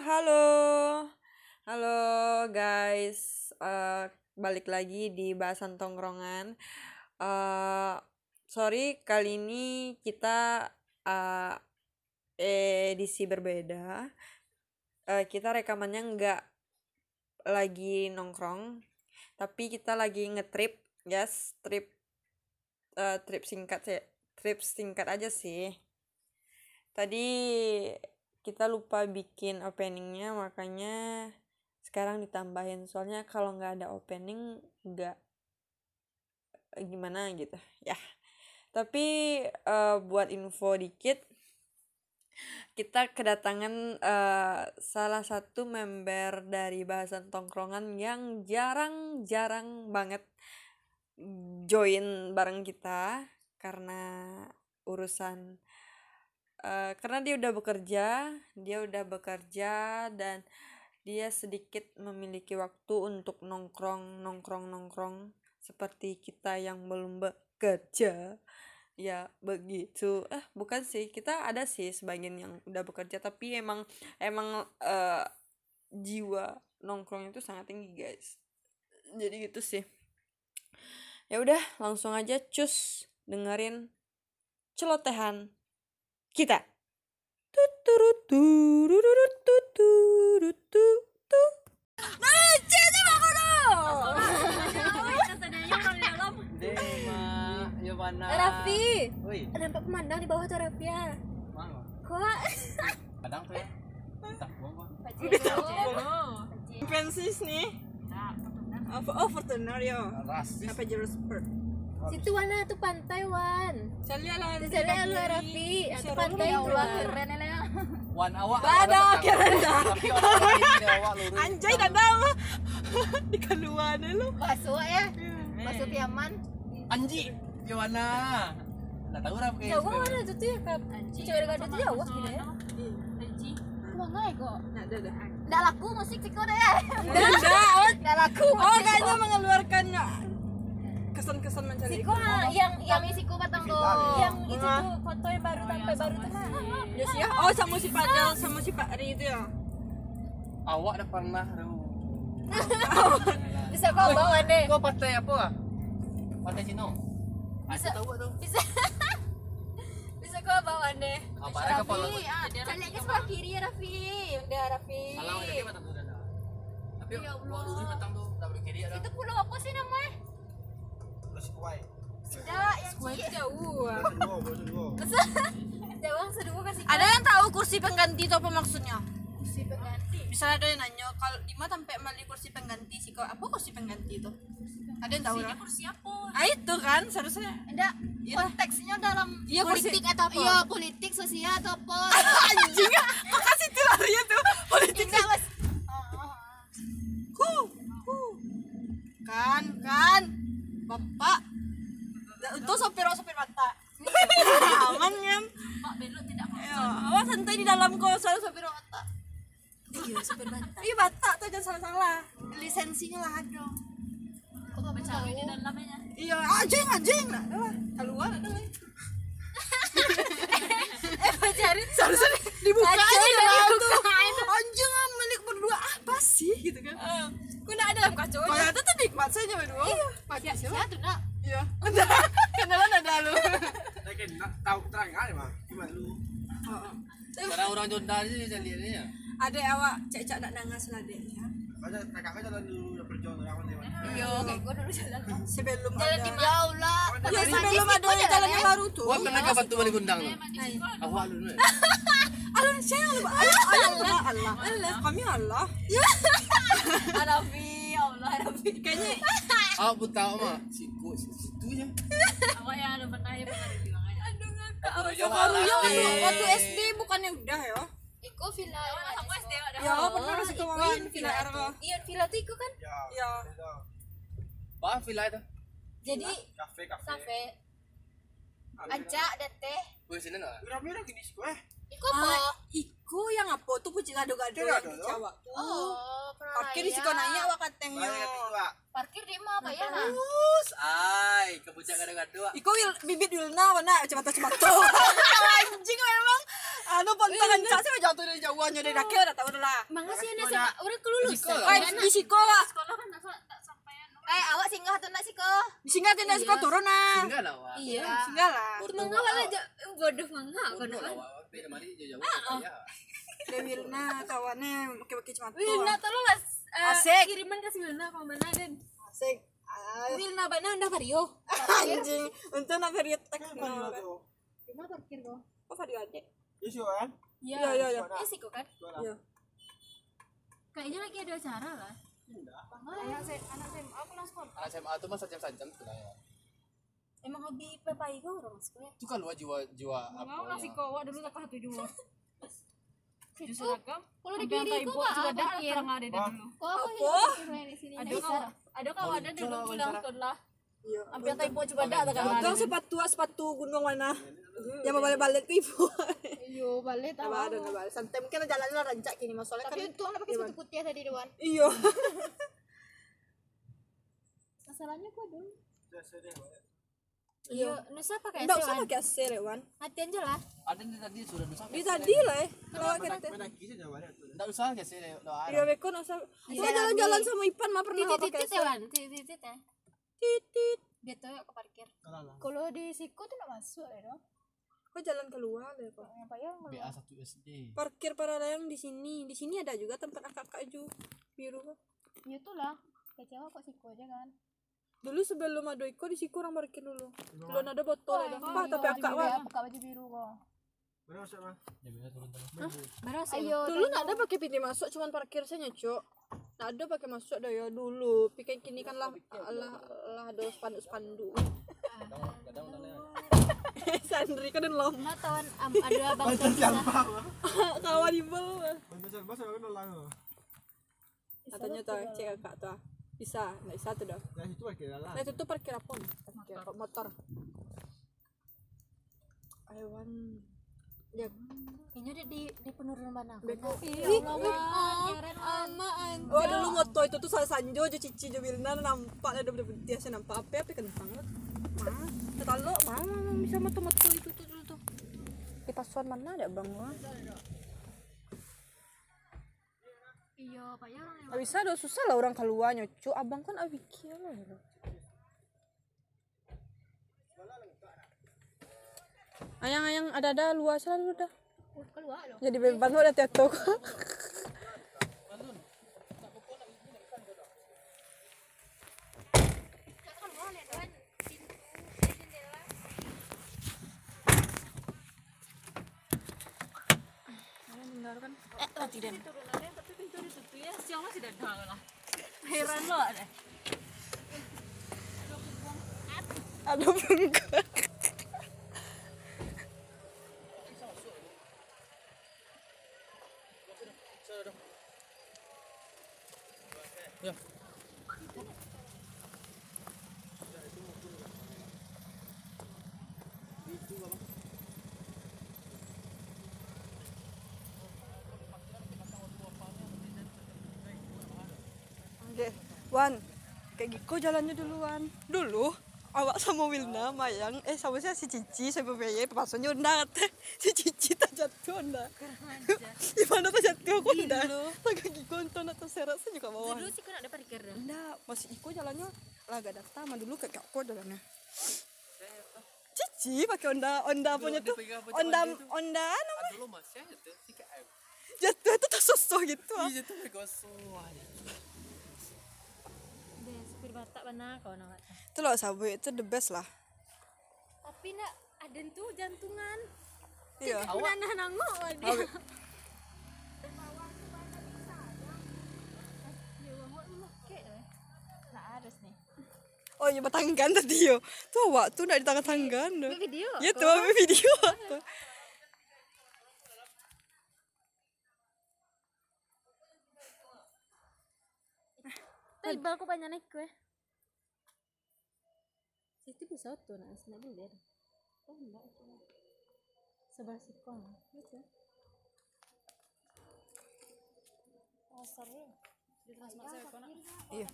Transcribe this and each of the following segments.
Halo. Halo guys. Eh, balik lagi di bahasan tongkrongan. Eh, sorry kali ini kita eh, edisi berbeda. Eh, kita rekamannya nggak lagi nongkrong, tapi kita lagi ngetrip, yes, trip eh, trip singkat sih, trip singkat aja sih. Tadi kita lupa bikin openingnya, makanya sekarang ditambahin. Soalnya kalau nggak ada opening nggak gimana gitu, ya. Tapi eh, buat info dikit, kita kedatangan eh, salah satu member dari bahasan tongkrongan yang jarang-jarang banget join bareng kita karena urusan eh, karena dia udah bekerja, dia udah bekerja dan dia sedikit memiliki waktu untuk nongkrong, nongkrong, nongkrong seperti kita yang belum bekerja. Ya begitu. Eh bukan sih, kita ada sih sebagian yang udah bekerja tapi emang emang eh, jiwa nongkrong itu sangat tinggi guys. Jadi gitu sih. Ya udah, langsung aja cus dengerin celotehan kita. Raffi, Woi, nampak pemandang di bawah tuh Raffi ya. mana? Kok? Kadang tuh ya. Tak gua Pensis nih. Oh, oh Fortuner yo. Rasis. Apa jalur spurt? Situ Wana tuh pantai Wan. Saya lah. Di sana lu Raffi, itu pantai itu keren ya. Wan awak. Ada, keren dah. Lurus. Anjay dadam. Di keluar lu. Masuk ya. Masuk Piaman. Anji, Yovana. Nggak tahu lah kayak Jauh mana tuh tuh ya kap? Cewek gado tuh jauh gitu ya. Mana kok? Nah, dah dah. Nggak laku musik sih kok deh ya. Enggak, Nggak laku. oh kayaknya mengeluarkan kesan-kesan mencari Siko yang yang Siko batang tuh. Yang itu tuh foto yang baru sampai baru tuh. Ya sih ya. Oh, sama si Padel sama si Pak Ri itu ya. awak dah pernah tuh. Bisa kau bawa deh. Kau pantai apa? ah? Pantai Cino. Aku Bisa. tahu tuh. Bisa. Bisa kau bawa deh. Apa ada ah, cari ke sebelah kiri ya Raffi. Udah Raffi. Salah udah dia batang tuh. Tapi batang tuh, ada. Itu pulau apa sih namanya? Jauh. Kasih Ada yang tahu kursi pengganti itu apa maksudnya? kursi pengganti. Misalnya ada yang nanya kalau di mana sampai beli kursi pengganti sih kau apa kursi pengganti itu? Ada yang tahu lah? Kursi apa? Ah itu kan seharusnya. Enggak, konteksnya dalam Iya, kursi- politik atau apa? Iya, politik, sosial atau apa? Anjing, makasih tuh larinya tuh politik. Enggak, Mas. Huh, huh. Kan, kan, bapak. Untuk sopir sopir mata. Aman kan? Pak belok tidak Ya, awas santai di dalam kau selalu sopir mata. Iya, supir bantal. Iya batak tuh jangan salah-salah. Lisensinya lah ada. Kok kamu tahu di dalamnya? Iya, anjing anjing. Nah, lah, keluar ada. Eh, cari Seharusnya dibuka aja tuh. dibuka itu. Anjing ah, milik berdua apa sih gitu kan? Kau enggak ada dalam kacau. Kalau itu tuh nikmat saja berdua. Iya. Ya, siapa? ya tuh enggak. Iya. Udah. Kenalan ada lu. Lagi nak tahu terang kali mah. Gimana lu? Orang orang Jonda sih ini ya. Ada awak cecak nak nangas lah deh ya. Kakak jalan dulu udah perjuangan orang. Iya. Oke, gua dulu jalan. Sebelum Jalan di Ya Allah. Ya sebelum ada jalan yang baru tuh. Gua pernah ke Batu Bali Gundang tuh. Awak lu nih. Allah saya Allah. Allah Allah Allah. Allah kami Allah. Arabi, ya Allah, Arabi. Kayaknya pun tahu mah. Situ aja. Awak yang ada pernah ya pernah bilang aja. Aduh, ngakak. Awak Iya, waktu- waktu SD bukannya udah ya? Iko villa. Sama SD ada. Ya, pernah masih ke Wawan, Villa R. Iya, villa tuh Iko kan. Ya. Ya. Bah, villa itu. Jadi Kafe kafe. kafe. Anca dan teh. Gue sini enggak? Mira-mira gini sih gue. Iko Ah, apa? Iku yang apa tuh pucing gado-gado yang di gado. Jawa tuh. Oh, Parkir di situ nanya awak. Banyak yang tua. Parkir di mana apa ya? Terus, ay, kebucak gado-gado. Iku wil, bibit Wilna mana coba coba tuh. Anjing memang no pontongan cak sih jatuh dari jauhannya dari daki udah tahu lah. Mangga sih ini SMA orang kelulus. Ay, di sekolah. Sekolah kan tak Eh, awak singgah tuh nak siko. Disingkatin dari sekolah turun nah. Enggak lah. Iya. Singgah lah. Mangga lah aja bodoh mangga kan. Bodoh Beda mari jauh-jauh. Ya. Wilna kawannya pakai-pakai cematu. Wilna tolong lah eh, Asik. kiriman ke si Wilna mana Den? Asik. Ay, Wilna bana udah Vario. Anjing. Untuk nak tek. Mana tuh? Gimana parkir kok? Oh, Fadio adik. Iya sih kan? Iya. Iya, iya, iya. Sih kok kan? Iya. Kayaknya lagi ada acara lah. Anak saya anak saya aku langsung. Anak SMA tuh mah sajam-sajam sebenarnya. Emang hobi pepai kau orang sekolah. Itu kan luar jiwa jiwa apa? Mau nasi ya. kowa dulu tak satu dua. Tujuh Situ seragam. kalau di ibu kau juga apa ada yang ada dulu. Di sini. Ada kau ada kau ada dulu bilang sekolah. Iya. Sampai typo juga ada tak kan. Untung sepatu sepatu gunung mana? Yang mau balik-balik ke ibu. Yo balik tahu. Ada nah, balik. Santai mungkin jalannya rancak gini masalahnya Tapi kan. untung ada pakai sepatu putih tadi dewan. Iya. Masalahnya kok dong. Iya. Iya, Nusa pakai Enggak usah sewan. pakai AC Rewan. Hati aja lah. Ada nih tadi sudah nusa. Di tadi lah ya. Kalau kita. Enggak usah guys ini doa. Iya beko nggak usah. Saya jalan-jalan sama Ipan mah pernah Titit pakai titit AC. ya Wan, titit titit ya. Titit. Dia tuh ke parkir. Kalau di siku tuh nggak masuk ya dong. Kok jalan keluar deh kok. Apa ya? BA 1 SD. Parkir para layang di sini. Di sini ada juga tempat akak-akak ju biru kok. Ya tuh lah. Kecewa kok siku aja kan. Dulu sebelum ada Iko di situ orang parkir dulu. Belum ada botol ada. Apa tapi akak pakai baju biru kok. Mana masuk mah? Ya BA turun turun. Baru Ayo. Dulu nggak ada pakai pintu masuk, cuman parkir saja cok. Nggak ada pakai masuk dah ya dulu. Pikir kini kan lah lah lah ada spanduk spanduk. Kadang kadang Sandri kan dan lom. Nggak tahu am, ada abang tuh bisa. Kawan mana lang. Katanya tuh cek kakak tuh. Bisa, nggak bisa tuh dah. Nah itu parkir lah. Nah itu tuh parkir apa? Parkir apa? motor. Aiwan. Ya, Kayaknya di di, di penurunan mana? beko. Ya Allah, Wan. amaan. Oh dulu moto itu tuh salah sanjo jo cici jo bilna nampak ada bener dia saya nampak apa apa kentang. Mah, ketalo mah mah, bisa moto-moto itu tuh dulu tuh. Di pasuan mana ada bang? Iya, Pak ya orang bisa dong susah lah orang keluar nyocu. Abang kan awikil lah. ya. Ayang-ayang ada-ada luas selalu dah. keluar loh. Jadi beban lo ada teto. Eh, tidak. Turunannya tapi pintu ditutup ya. Siang masih ada lah. Heran lo ada. ada bengkak. Ya. Oke, Wan, kayak gitu jalannya duluan. Dulu awak sama Wilna, Mayang, eh sama saya si Cici, saya pasonnya udah teh. Si Cici tak jatuh udah. Gimana tak jatuh aku udah. Tak kaki konton atau serasa juga bawah. Dulu sih kan ada parkir dah. Enggak, masih Iko jalannya laga datang, mah dulu kayak aku jalannya. Cici pakai onda onda punya tuh. Onda onda anu, Ah, KM. jatuh itu tak sosok gitu. ah. Iya batak mana kau nak? Itu loh sabu itu the best lah. Tapi nak ada tuh jantungan. Iya. Awak nah nangok dia. Eh. Nak. Oh iya batanggan tadi yo. Tuh awak tuh nggak di tangan tanggan. Video. Ya tuh ambil video tuh. Tapi balku banyak naik kue. Bisa tuh nak nak beli. Oh enggak itu. Sebelah situ. Gitu. Oh. Iya.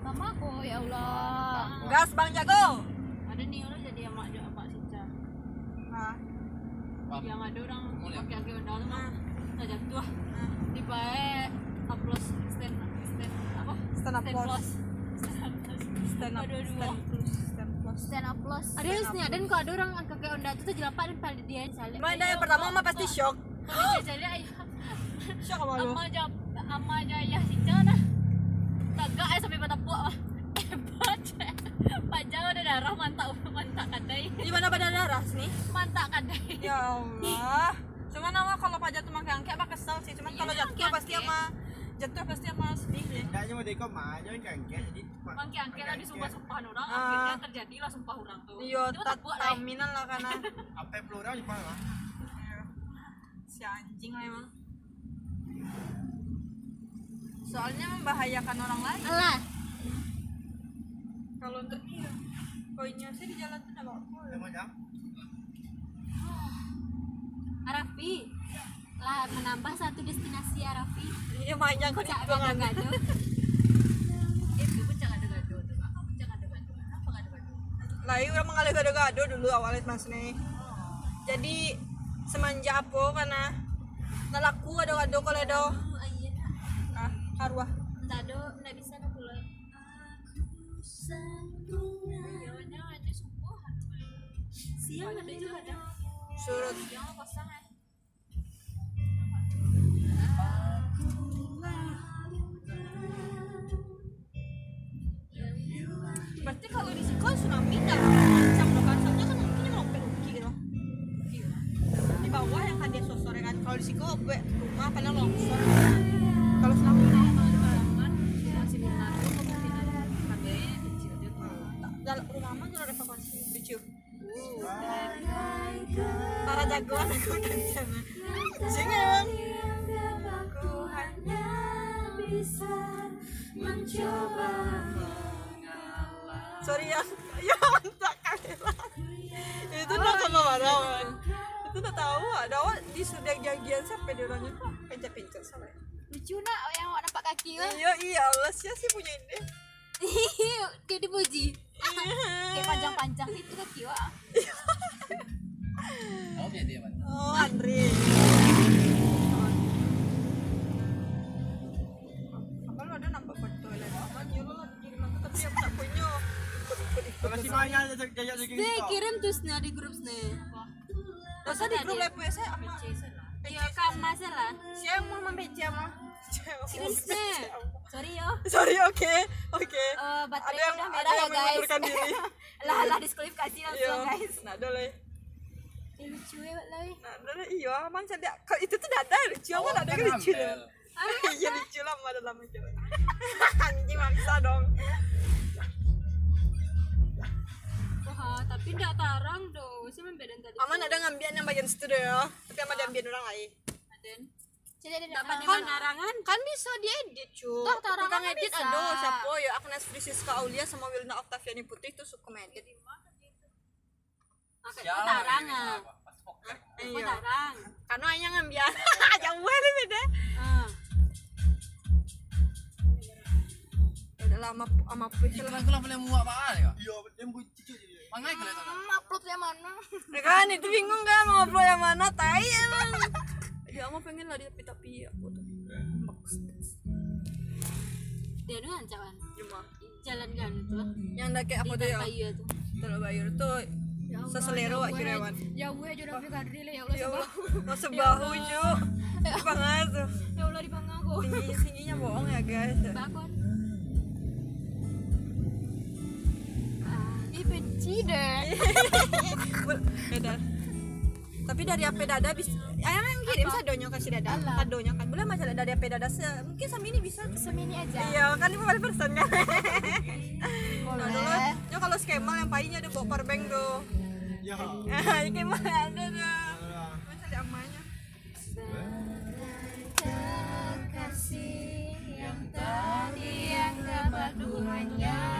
Mama ya Allah. Gas Bang Jago. Ada nih orang jadi mak aja Pak Sica. Yang ada orang pakai mah. Jatuh. Di bae upload stand stand apa? stand up Stand plus. Stand up plus. stand plus stand plus Stand up plus. Ada yang sini dan kalau ada orang pakai Honda itu tuh jelapak dan pada dia misalnya. Mana yang pertama mah pasti shock jadi ayah shock sama lu ama aja ama aja ayah si Cana. Tagak eh sampai mata puak mah. Hebat. Pajang ada darah mantak mantak kadai. di mana pada darah sini Mantak kadai. ya Allah cuman nama kalau pajak tuh makan angke apa kesel sih cuman Iya, kalau jatuh pasti sama jatuh pasti sama sedih deh Dah cuma deko mah, jangan kangket jadi. Mangki angke lah disumpah sumpahan orang, Ah. akhirnya terjadilah sumpah orang tuh. iya lah. taminan lah karena Apa plural di mana? si anjing lah emang soalnya membahayakan orang lain Alah, kalau untuk iya poinnya sih di jalan tuh nggak apa Emang jam? Arafi. Lah menambah satu destinasi Arafi. iya mainnya kok di Puncak gado-gado. Itu puncak gado-gado tuh. Apa puncak gado-gado? Apa gado-gado? lah iya udah mengalir gado-gado dulu awalnya mas nih jadi semenjak apa karena nalaku gado-gado kalau ada Oh, iya. ah Enggak ada, enggak bisa nak pulang. Jawabannya ada subuhan. Siang ada juga ada. surut eh. Berarti kalau di sekolah tsunami nggak macam loh kan? Soalnya kan mungkin mau peluki gitu di bawah yang kan dia sosor kan? Kalau di sekolah gue rumah pada longsor kalau tsunami dalam rumah mah kalau evakuasi lucu. Para jagoan aku dan sana jangan bisa mencoba sorry ya ya mantap kamera itu udah sama marah man. itu udah tahu ada awak di sudah janjian sampai di orangnya tuh pencet-pencet sama Lucu nak yang awak nampak kaki lah. iya iya Allah sih sih punya ide Dia dipuji. Kayak panjang-panjang itu kaki wak. Tahu dia dia man. oh Andri stop. kirim tuh snya di grup snya. Masa di grup live saya ama Ya kamu salah. siapa mau mampir Kirim snya. Sorry yo. sorry oke oke Eh, ada yang udah ada ya yang guys. mengundurkan diri lah lah diskualifikasi iya langsung guys. nah lah Eh, lucu ya lah. nah lah iya emang saya kalau itu tuh dada lucu apa dada lucu iya lucu lah ada lama anjing maksa dong Tapi enggak tarang dong. Saya membedakan tadi. aman ada ngambian yang bagian situ deh ya tapi sama diambil orang lain Aden. Jadi ada dapat kan larangan kan bisa diedit cu Toh, tarangan tukang kan edit bisa. aduh siapa ya Agnes Frisiska Aulia sama Wilna Octaviani Putri itu suka edit Oke, Sialan, tarangan. apa? Pas poker. iya Tarang. karena hanya ngambian jauh banget beda Ah. udah lama sama Itu kan boleh muak pak ya. Iya, dia mau cucu upload yang mana? Ya kan itu bingung kan mau upload yang mana tai emang dia mau pengen lah dia tapi aku tuh Dia dengan cawan. cuma Jalan kan itu. yang kayak apa tuh ya terlalu bayar tuh seselera wak kirawan Ya gue aja udah pikir diri ya Allah. ya Allah mau sebahu cu banget tuh Ya Allah di bangga aku. tinggi tingginya bohong ya guys Bakon. Ih benci deh. beda tapi dari AP dada bisa ayam yang kirim sadonya kasih dada. Sadonya kan. Boleh masalah dari AP dada se mungkin sama ini bisa. Semini aja. iya kan lima kali persen kan? Nah, dulu ya kalau skema yang pahitnya ada bawa power bank tuh. Ya. Skema ada tuh. Masalah amanya Kasih yang tadi yang dapat bisa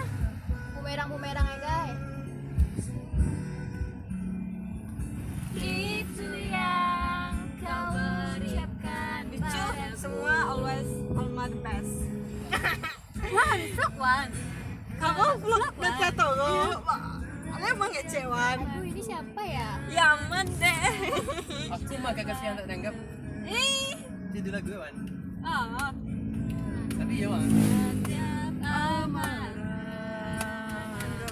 Bumerang-bumerang ya guys. itu yang kau ucapkan lucu. semua always Alma the best. Wan sok Wan kamu belum baca tolo emang ngecewan Aduh ini siapa ya? Yaman deh. Aku mah kagak sih anak dianggap. ih. Itu lagu kan. ah. Tapi iya mah.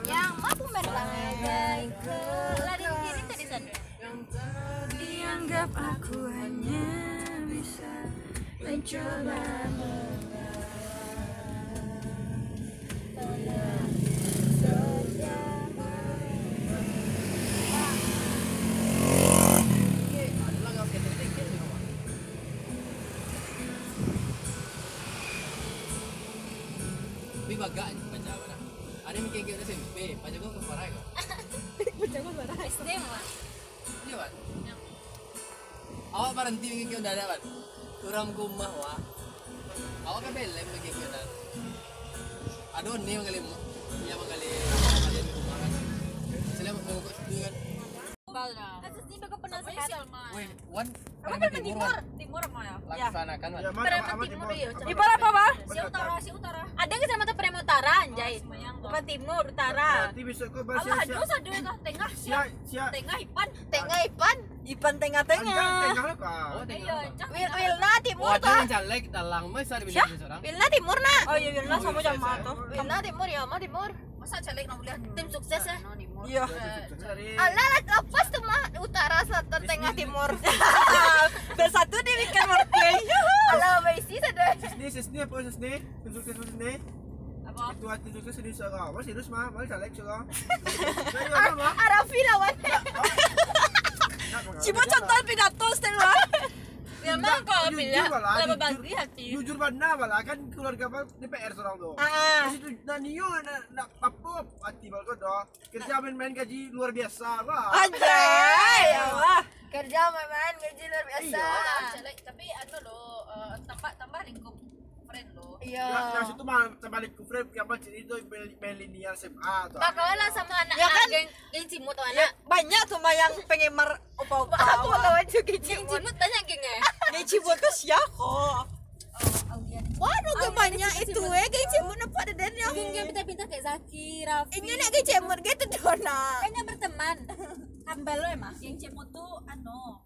Yang bumerang ya guys. Lari kiri tadi dianggap aku hanya bisa mencoba Adalah Awak berhenti mikir udah ada kan? Kurang kumah wah. Awak kan belem mikir udah. Aduh nih mengali ya mengali kalian di rumah kan. Selain mau kok kan. Kasus apa kan timur ya Laksanakan. Ya, iya si utara si utara Ada kecamatan Prema Utara anjay. Bukan timur, utara. Besok ya tengah tengah ipan Tengah Ipan. Ipan Anjang tengah-tengah. Oh, Wil Wilna timur tuh. dalang di seorang. Wilna timur nak. oh iya Wirna sama jamaah tuh Wilna timur ya, mah timur. masa celek nggak boleh Tim sukses ya. iya Dari Allah lah lepas tuh mah utara selatan tengah timur. bersatu di weekend workday Allah baisi sudah. sini sini apa sini? Tunjuk ke sini. apa Itu hati ke sini seorang. Apa serius mah? Mari caleg seorang. Arafi lawan. Cibo contoh pidato Stella kalau Jujur pilih malah, kalau jujur. berbagi hati Jujur mana malah kan keluarga apa DPR seorang tuh. ah Terus itu Nanio nak nak apa hati bal kau dah. Kerja main-main gaji luar biasa wah. anjay ya Allah Kerja main gaji luar biasa. celek tapi anu lo eh, tambah tambah lingkup friend lo Iya. Ya, nah, situ mah terbalik ku frame yang macam itu milenial SMA tuh. Bakalan lah sama anak Ya kan? geng geng cimut tuh Ya, anak. banyak tuh mah yang penggemar opa-opa Aku bakalan juga geng cimut. cimut banyak geng ya Nih Cibo tuh siapa Waduh, gue banyak itu eh geng cimut nampak ada dan yang geng yang pintar-pintar kayak Zaki Raffi ini nak geng cimut gitu dona. kayaknya berteman kambel lo emang yang cimut tuh anu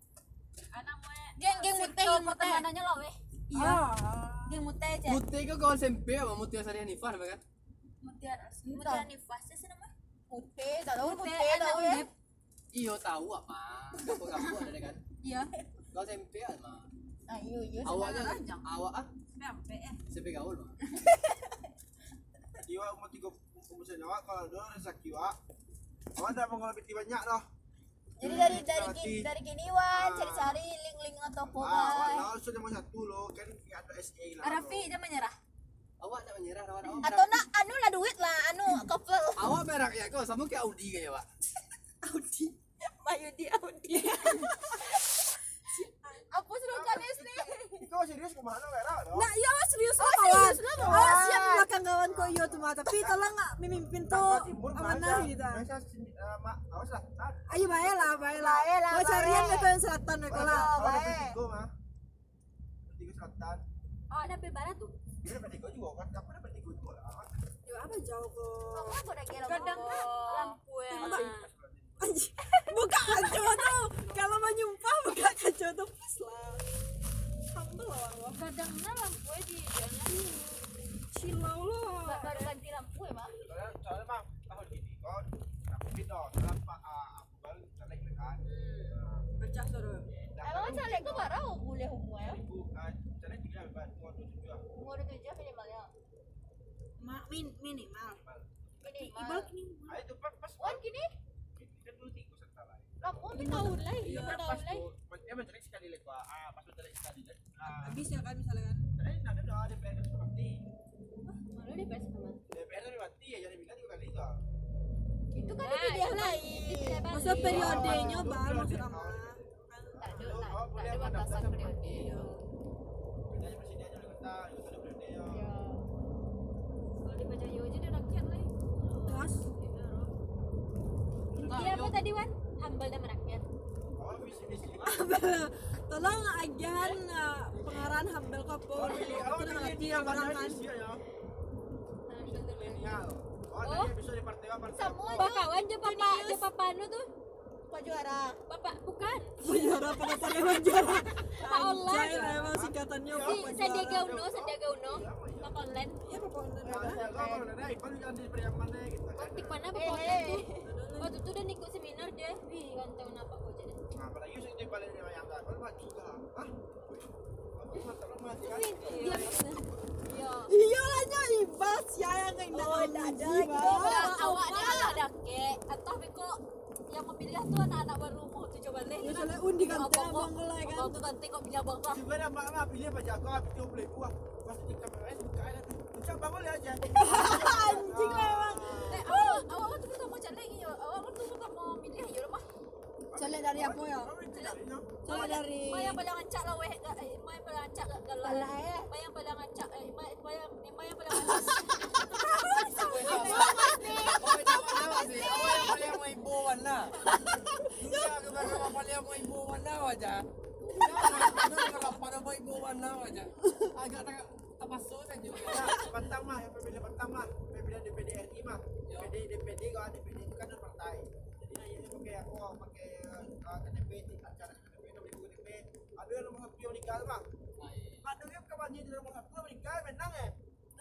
anak gue Geng geng muteh geng muteh. pertemanannya lo weh iya geng muteh aja Mute ke kawan SMP apa Mute Sari Hanifah apa kan? mutiara mutiara nifas sih nama Muteh, tak tahu anak tahu ya. Iyo tahu apa? Kampung-kampung ada kan? iya Kawan SMP mah. Ah, iya iya. Awak ah sampai eh SMP gaul mah. Jiwa umur tiga umur nyawa kalau dulu rezeki wa. Awak ada mengalami banyak loh. Jadi dari dari dari gini wan cari-cari link-link atau apa Ah, awak sudah mau satu loh kan ada SA lah. Raffi dia menyerah Awak tak menyerah lawan awak. Atau nak anu lah duit lah anu couple. Awak merak ya kau sama kayak Audi kayak pak. Audi Mayudi Audi. Apa serukan nih? Kau serius ke mana merah loh? Nah, iya mas serius Oh, kawan. serius lah, kawan. Awas siap belakang kawan kau iya tuh mah, tapi tolong tuh Timur amanah gitu. Eh, awas lah. Ayo baik lah, baik lah. Lah, Mau carian yang selatan lah. Oh, ada baik. bertiga mah. Bertiga selatan. oh ada barat tuh Dia dapat tiga juga kan? Aku dapat tiga juga lah. Ya apa jauh udah kira. kadang lampu ya Buka kaca tuh. Kalau mau nyumpah buka kaca tuh pas lah. Kadangnya lampu di jalan Silau loh. baru ganti lampu ya, Bang. Soalnya soalnya mah tahun ini kan aku gitu. Dalam pak aku baru caleg kan. Pecah suruh. Emang caleg kok baru boleh umur ya? Bukan caleg tiga bukan mau tujuh. Umur tujuh minimalnya. Ma, min, minimal. Minimal. Ah itu pas pas Wan kini kan dulu tiga serta lah. lampu di tahun Iya, iya tuh, lagi pak. Ah, pas mencari sekali lagi. Ah, nah, ya kan misalnya kan? Eh nanti udah DPR itu mati. Hah? malu DPR sudah mati? DPR sudah mati ya jadi bilang juga bisa itu kan nah, itu dia kan lain. masa periodenya bal maksud sama periode. Ya. kalau dibaca yo rakyat tadi Wan? Humble dan merakyat. Oh orang mana kan visi ya. Milenial. Oh, tadi episode di partai apa? Semua kawan je papa je papa anu tuh. pak juara Bapak bukan. juara pada pada juara Pak online. Emang singkatannya Si Pak Sandiaga Juara. Uno, Sandiaga Uno. Bapak online. Iya, Pak online Ya, ya, yang kan. Waktu itu udah ikut seminar dia. Wih, ganteng kenapa kok jadi. Nah, apalagi sing di balik yang enggak, kan maju dah. Kan. Dia Ya. iya lah nya ibas ya yang enggak Oh, ada Awak awak dia ada kek. Atau beko yang memilih tuh anak-anak baru mau tuh coba deh. Ya, soalnya undi kan, abang kalau ya kan. Abang tuh ganti kok punya abang tuh. Juga ada mak mak pilih apa jago habis dia beli buah. Pas di kamera es buka aja. Ucap bangun ya aja. anjing lah emang Eh, awak awak waktu kita mau cari ya. Awak kita mau milih ya rumah. soalnya dari apa ya soalnya dari Ma yang paling ancak lah weh. Eh, Ma yang paling ancak gak galau. Alah, eh. Ma yang paling ancak. Eh, Ma Ma yang Ma yang paling ancak. Ito mana sih? Awal yang paling mau ibuan na. Dunia ka ba ka paling mau ibuan na aja. Para mau ibuan na aja. Agak tak tapasukan juga. Ya, mah, yang pemilihan Bantang mah, pemilihan DPD RI mah, DPD DPD kalau DPD itu kan partai. Jadi ini pakai aku pakai uh, KTP di acara KTP beli KTP. Ada yang nomor yang meninggal mah. Ada yang kawannya di nomor meninggal menang ya.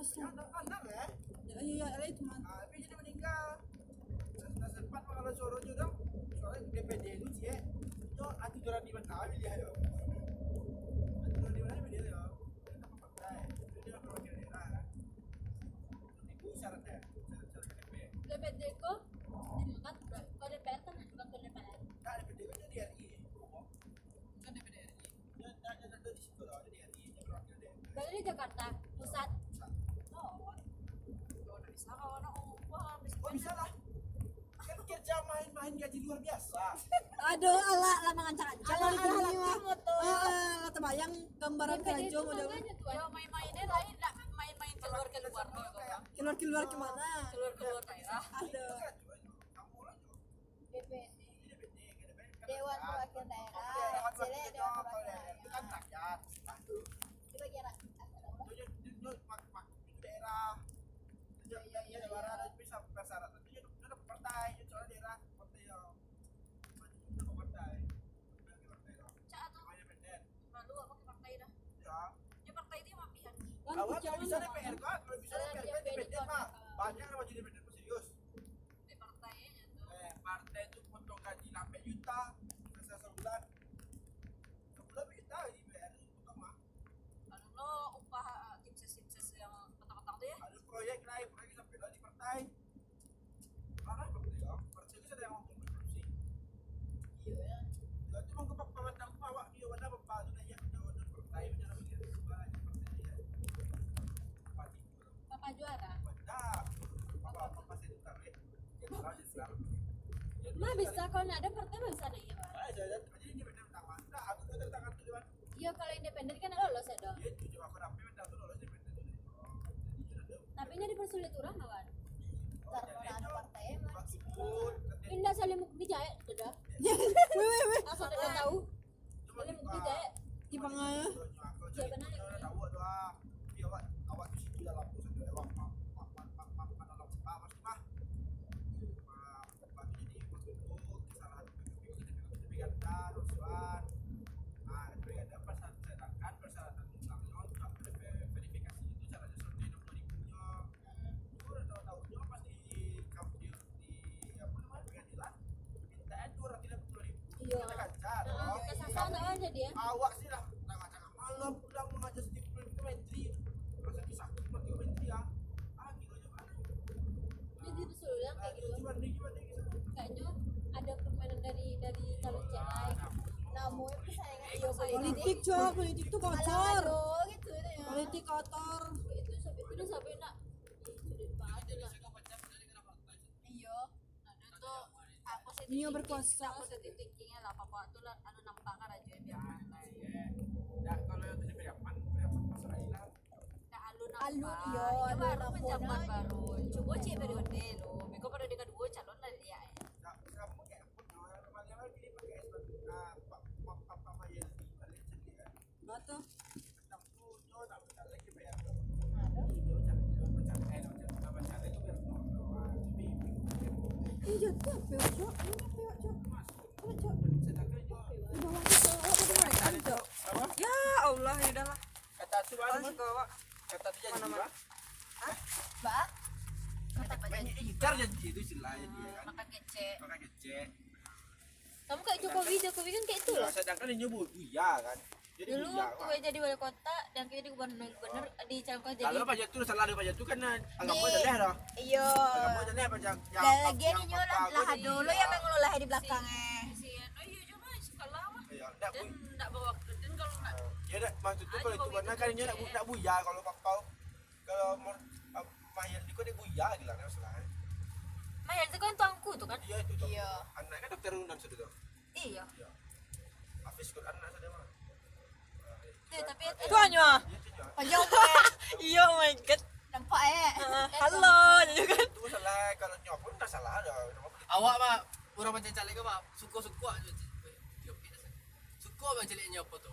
Ya, menang ya. iya iya itu mah tapi jadi meninggal. Nah, sempat kalau suruh juga, soalnya DPD itu sih ya. Itu anti juara di mana dia ya. Anti juara di mana dia ya. Dia nama partai. Dia nama wakil daerah. Itu syaratnya. Syarat KTP. DPD kok dimakan kok DPR kan bukan ke DPR. Nah, DPD itu di RI. Kan DPD RI. Dia dia dia ada di situ loh, ada di RI, dia wakil daerah. Jakarta pusat. Oh. Bisa wah lah. Kan kerja main-main gaji luar biasa. aduh ala ala mangancang-ancang Ala- ala ala terbayang gambaran udah main-mainnya lain main-main keluar keluar tuh keluar keluar ke mana keluar keluar daerah. DPD DPD, DPD. Dewan Perwakilan Daerah Dewan Perwakilan itu kan rakyat. Itu bagian rakyat. Itu itu itu mak mak itu daerah. Itu bisa partai, itu soal daerah partai ya. Itu partai. Itu partai. Cak tuh Namanya independen. malu apa ke partai dah. Ya. Ya partai dia mah pihak kan Awal kalau bisa jangan DPR kan, kalau bisa DPR kan independen mah. Banyak yang maju serius. di partainya tuh. Eh, partai itu potong gaji 6 juta selesai sebulan. Sebulan juta gaji DPR itu potong mah. Anu lo upah tim ses tim ses yang petang-petang tuh ya. ada proyek naik proyek sampai lah di partai mana partai ya partai itu ada yang ngomong korupsi iya ya itu mau ke pemandang awak dia warna bapak itu nanya dia warna partai dia nama dia sebagai partai dia pati Papa juara. benda apa apa pasti itu tahu ya jenderal jenderal Mah bisa kalau nggak ada partai mah bisa nih ya. Pak. jadi ini pertama nah aku tuh tangan tuh dewan Iya kalau independen kan lolos ya dong. cuma aku rapi tuh lolos ada Tapi nya dipersulit orang kawan. itu maksud Indah saling weh weh weh Asal dia tahu. Saling buka dijahit. di nanya? awak doang dia awak awak di situ dalam pusat dia awak mak mak mak mak mak mak dalam spa mas mah mak mak jadi waktu itu kesalahan PPP ganda rusuhan nah PPP ganda persyaratan sedangkan persyaratan utangnya untuk verifikasi itu caranya seperti enam puluh ribunya itu udah tahu tahunya pas di kamu di di apa namanya pengadilan mintaan dua ratus lima puluh ribu Iya. kita ganjar Nggak aja dia. awak sih lah malam pulang mengajar di menteri masa kisah mati menteri ya ah gitu aja mana Dia dipersulit ah kayak gitu Kayaknya ada permainan dari dari calon. Namun Iya, politik cok politik tuh kotor gitu itu ya. politik kotor Itu sampai itu sampai nak. Iya. Ada tuh apa sih? Nio berkuasa. all'Unione baru baru cukup cek periode lo miko periode kedua calon lah dia Betul. Iya, tuh, pewak, cok. Ini pewak, Ya Allah, ya udahlah. Kata suara mana? jadi gitar jadi itu jadi ya kan. makan. Makan. Kamu kayak Jokowi, Jokowi kan kayak itu Ya, loh. sedangkan dia nyebut buya kan. Jadi Dulu waktu gue jadi wali kota dan kita jadi gubernur gubernur di calon jadi Kalau pajak tu salah ada pajak tu kan anggap aja leh dah. Iya. Anggap aja leh pajak yang lagi yang ini nyolah papa lah dulu jadi- yang mengelola di belakangnya. Si Eno iya cuma suka lama Ya, ndak dan enggak bawa nak Ya dah, maksud tu kalau itu warna kan dia nak bu- nak buya kalau papa kalau mau Mayan di kau dia buya lagi lah salah. Mahir itu kan tuangku tuh kan Iya itu tu. Iya. Anak kan dokter Unan sudah tu. Iya. Hafiz Quran anak sudah mah. Tuh, tapi itu hanya Iya tu. Panjang eh. iya oh my god Nampak eh. Ah, halo jadi kan Itu salah kalau nyok pun tak salah dah. Awak mah orang macam calik ke mah suku-suku aja. Suku apa calik nyopo tu.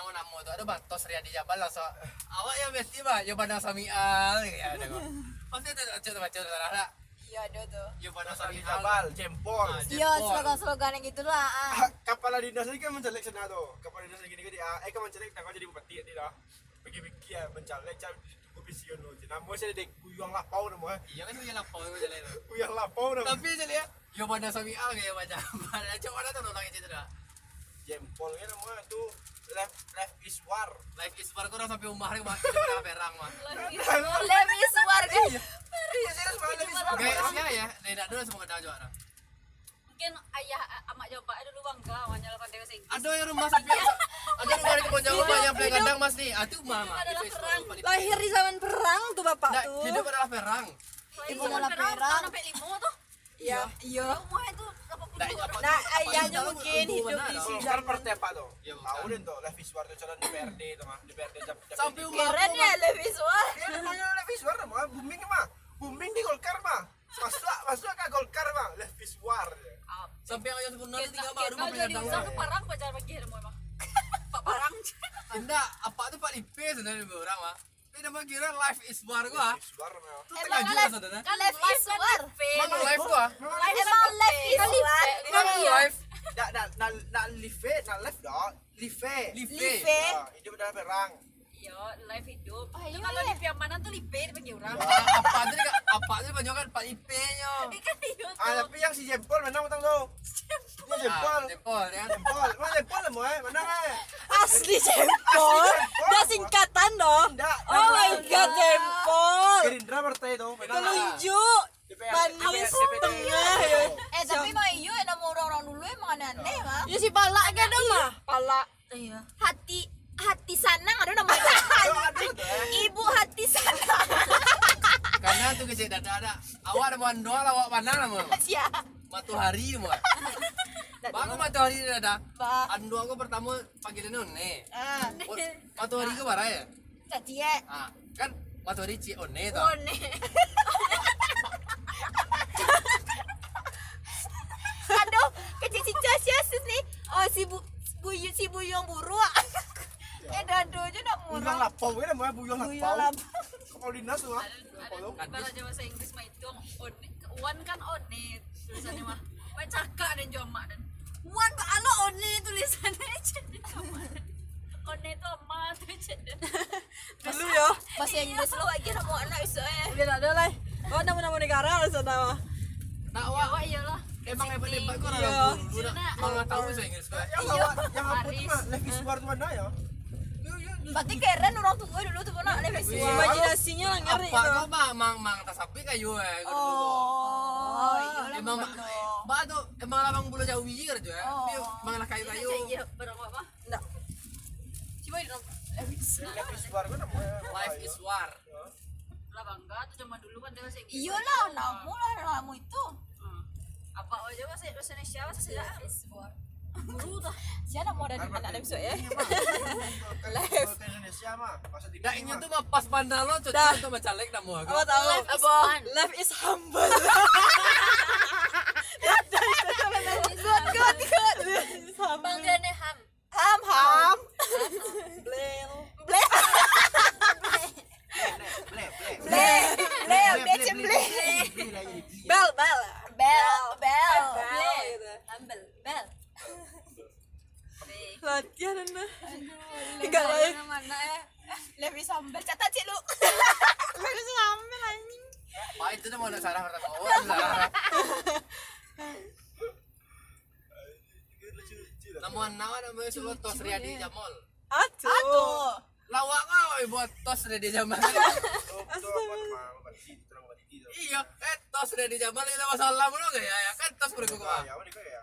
Nama-nama tu ada bang Tos Riyadi Jabal lah so. Awak yang mesti mah yo pandang samial ya ada kok. Pasti tu baca baca tu ada. Iya ada tuh. Yo pandang Sami. Jabal, jempol. Ah, Iya jempol. slogan-slogan yang gitu lah. ah. Ah, Kapal dinas ni kan mencalek sana tu. Kapal dinas lagi ni kan dia, eh kan mencalek tak kau jadi bupati ni dah. Pergi-pergi ya mencalek cam tunggu vision tu. Nama saya dek kuyang lapau nama. Iya kan dia lapau tu jalan. Kuyang lapau nama. Tapi calik ya. Yo pandang samial kayak macam. Mana coba mana tu orang itu dah. Jempol ni nama tu left left is war. Life is bar kurang sampai umah ni mah kita perang mah. Iya mah left is war. Gaya sia ya, tidak dulu semua dah juara. mungkin ayah amak jawab dulu bangga awalnya lapan dewa sing Ada yang rumah sampai ada rumah di kebun Jawa yang play kandang mas nih. Ah, itu mama. adalah perang. lahir di zaman perang tuh bapak Nah, tuh hidup adalah perang. Ibu adalah perang. sampai lima tuh iya iya rumah itu apa pun Nah, apa nah itu? Ayahnya itu? mungkin hidup di ada? si Golkar partai apa tu? Ya, bukan. Tahu deh tu left is war tu calon DPRD tu mah. DPRD jam jam. Sampai umah. Keren ya lebih suar. Dia namanya left is war mah booming mah. Booming di Golkar mah. Masuk masuk ke Golkar mah left is war. Sampai yang nanti tiga baru jadi penyandang. usah ke parang pacar bagi ilmu emang pak parang Anda apa tu Pak Lipe sebenarnya orang mah. Tapi nama kira life is war gua. Is tengah juga sebenarnya. kan Life is war. Mana life gua? Emang life is war. Mana life? Nak nak nak nak live nak left dah. Live. Live. Live. Ah, hidup dalam perang. Iya live hidup Ah, itu iya, kalau iya. di yang mana tuh lipe dipanggil orang Ah, Apa tu dekat apa tu banyak kan Pak Lipe nya. kan iya Ah, tapi yang si Jempol mana tahu tu? Ini Jempol. Jempol ya. Jempol. Mana Jempol lah eh? Mana eh? asli jempol udah singkatan dong oh my god jempol Gerindra partai tu. Mana? telunjuk manis tengah ya Eh tapi mah iyo yang nama orang-orang dulu emang aneh-aneh ya si palak kan dong mah palak Iya. Hati hati sanang ada nama Ibu hati sanang. Karena tu kecil dada ada. Awak ada mau doa awak mana nama? Sia. Matahari mah. Bagus matahari dada. Ba. Ando aku pertama pagi ini one. Ah. Matahari ke bara ya? Tadi ya. Ah, kan matahari ci one to. One. Aduh, kecil si Cassius nih. Oh si bu si buyung buru. Eh dado aja nak murah. lapau kan nama buyang Buyung lapau. lapau. Kapal dinas tu ah. ada bahasa bahasa Inggris mah itu one kan one tulisannya mah Wah cakak dan joma dan one pak alo one tulisannya jadi one itu emas tuh jadi dulu ya Bahasa Inggris lo lagi nak mau anak isu eh. udah tak ada lah oh nama-nama negara lah sana mah Nah, ya awak wah iyalah emang hebat-hebat kok Iya. orang dulu dah. Malah tahu bahasa Inggris kok. Yang awak yang apa tu mah left is war tu mana ya? Berarti keren orang tua dulu tuh pernah ada visual. imajinasinya lah ngeri Apa kau mang mang mang tak sampai kayu dulu. Oh, iya. Emang ba tu emang lah bang bulu jauh biji kerja. Tapi mang lah kayu-kayu. iya barang apa Nggak. coba di Left is war. Life is war. lah bangga tuh zaman dulu kan dia Inggris Iya lah, namu lah namu itu. Hmm. apa aja bahasa Indonesia bahasa Sunda guru tuh Siapa mau ada mana ada besok ya? Left. Indonesia mah. Masa di Dah ini tuh mah pas pandang lo cocok untuk macalek namu aku. apa tahu apa life is humble Good, good, good. panggilannya ham Ham, ham. Blel. Ble, ble. Ble, ble, ble, ble, ble. bel bel Bel, bel bel bel Humble, bel. Latihan nah Tiga lagi. Mana ya? lebih sambal catat cik lu lagi sambil anjing Pak itu mau nak sarah pertama. Oh, sarah. Namuan nawa nama suruh tos Riyadi Jamal. atuh Lawak kau eh, buat tos Riyadi Jamal. Iya, eh tos Riyadi Jamal itu masalah mulu gak ya? Ya kan tos berikut gua.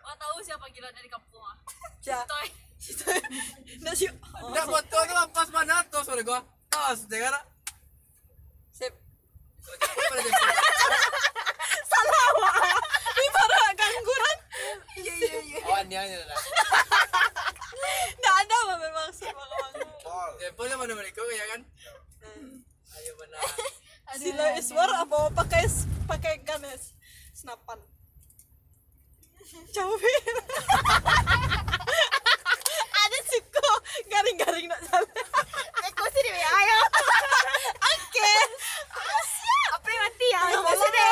Wah tahu siapa gila dari kampung ah. ya Toy. nggak sih Nggak buat itu pas mana tos berikut gua. Tos, jangan. sip Pada jemput. salah wah ini baru gangguan Oh, ini aja lah. nggak ada apa memang sih bang Jemputnya mana mereka ya kan? Ayo mana? Sila Iswar apa? Pakai pakai ganes senapan. Cawin ada suku garing-garing nak jalan aku sih deh ayo. Oke. Apa yang mati? Ya aku deh.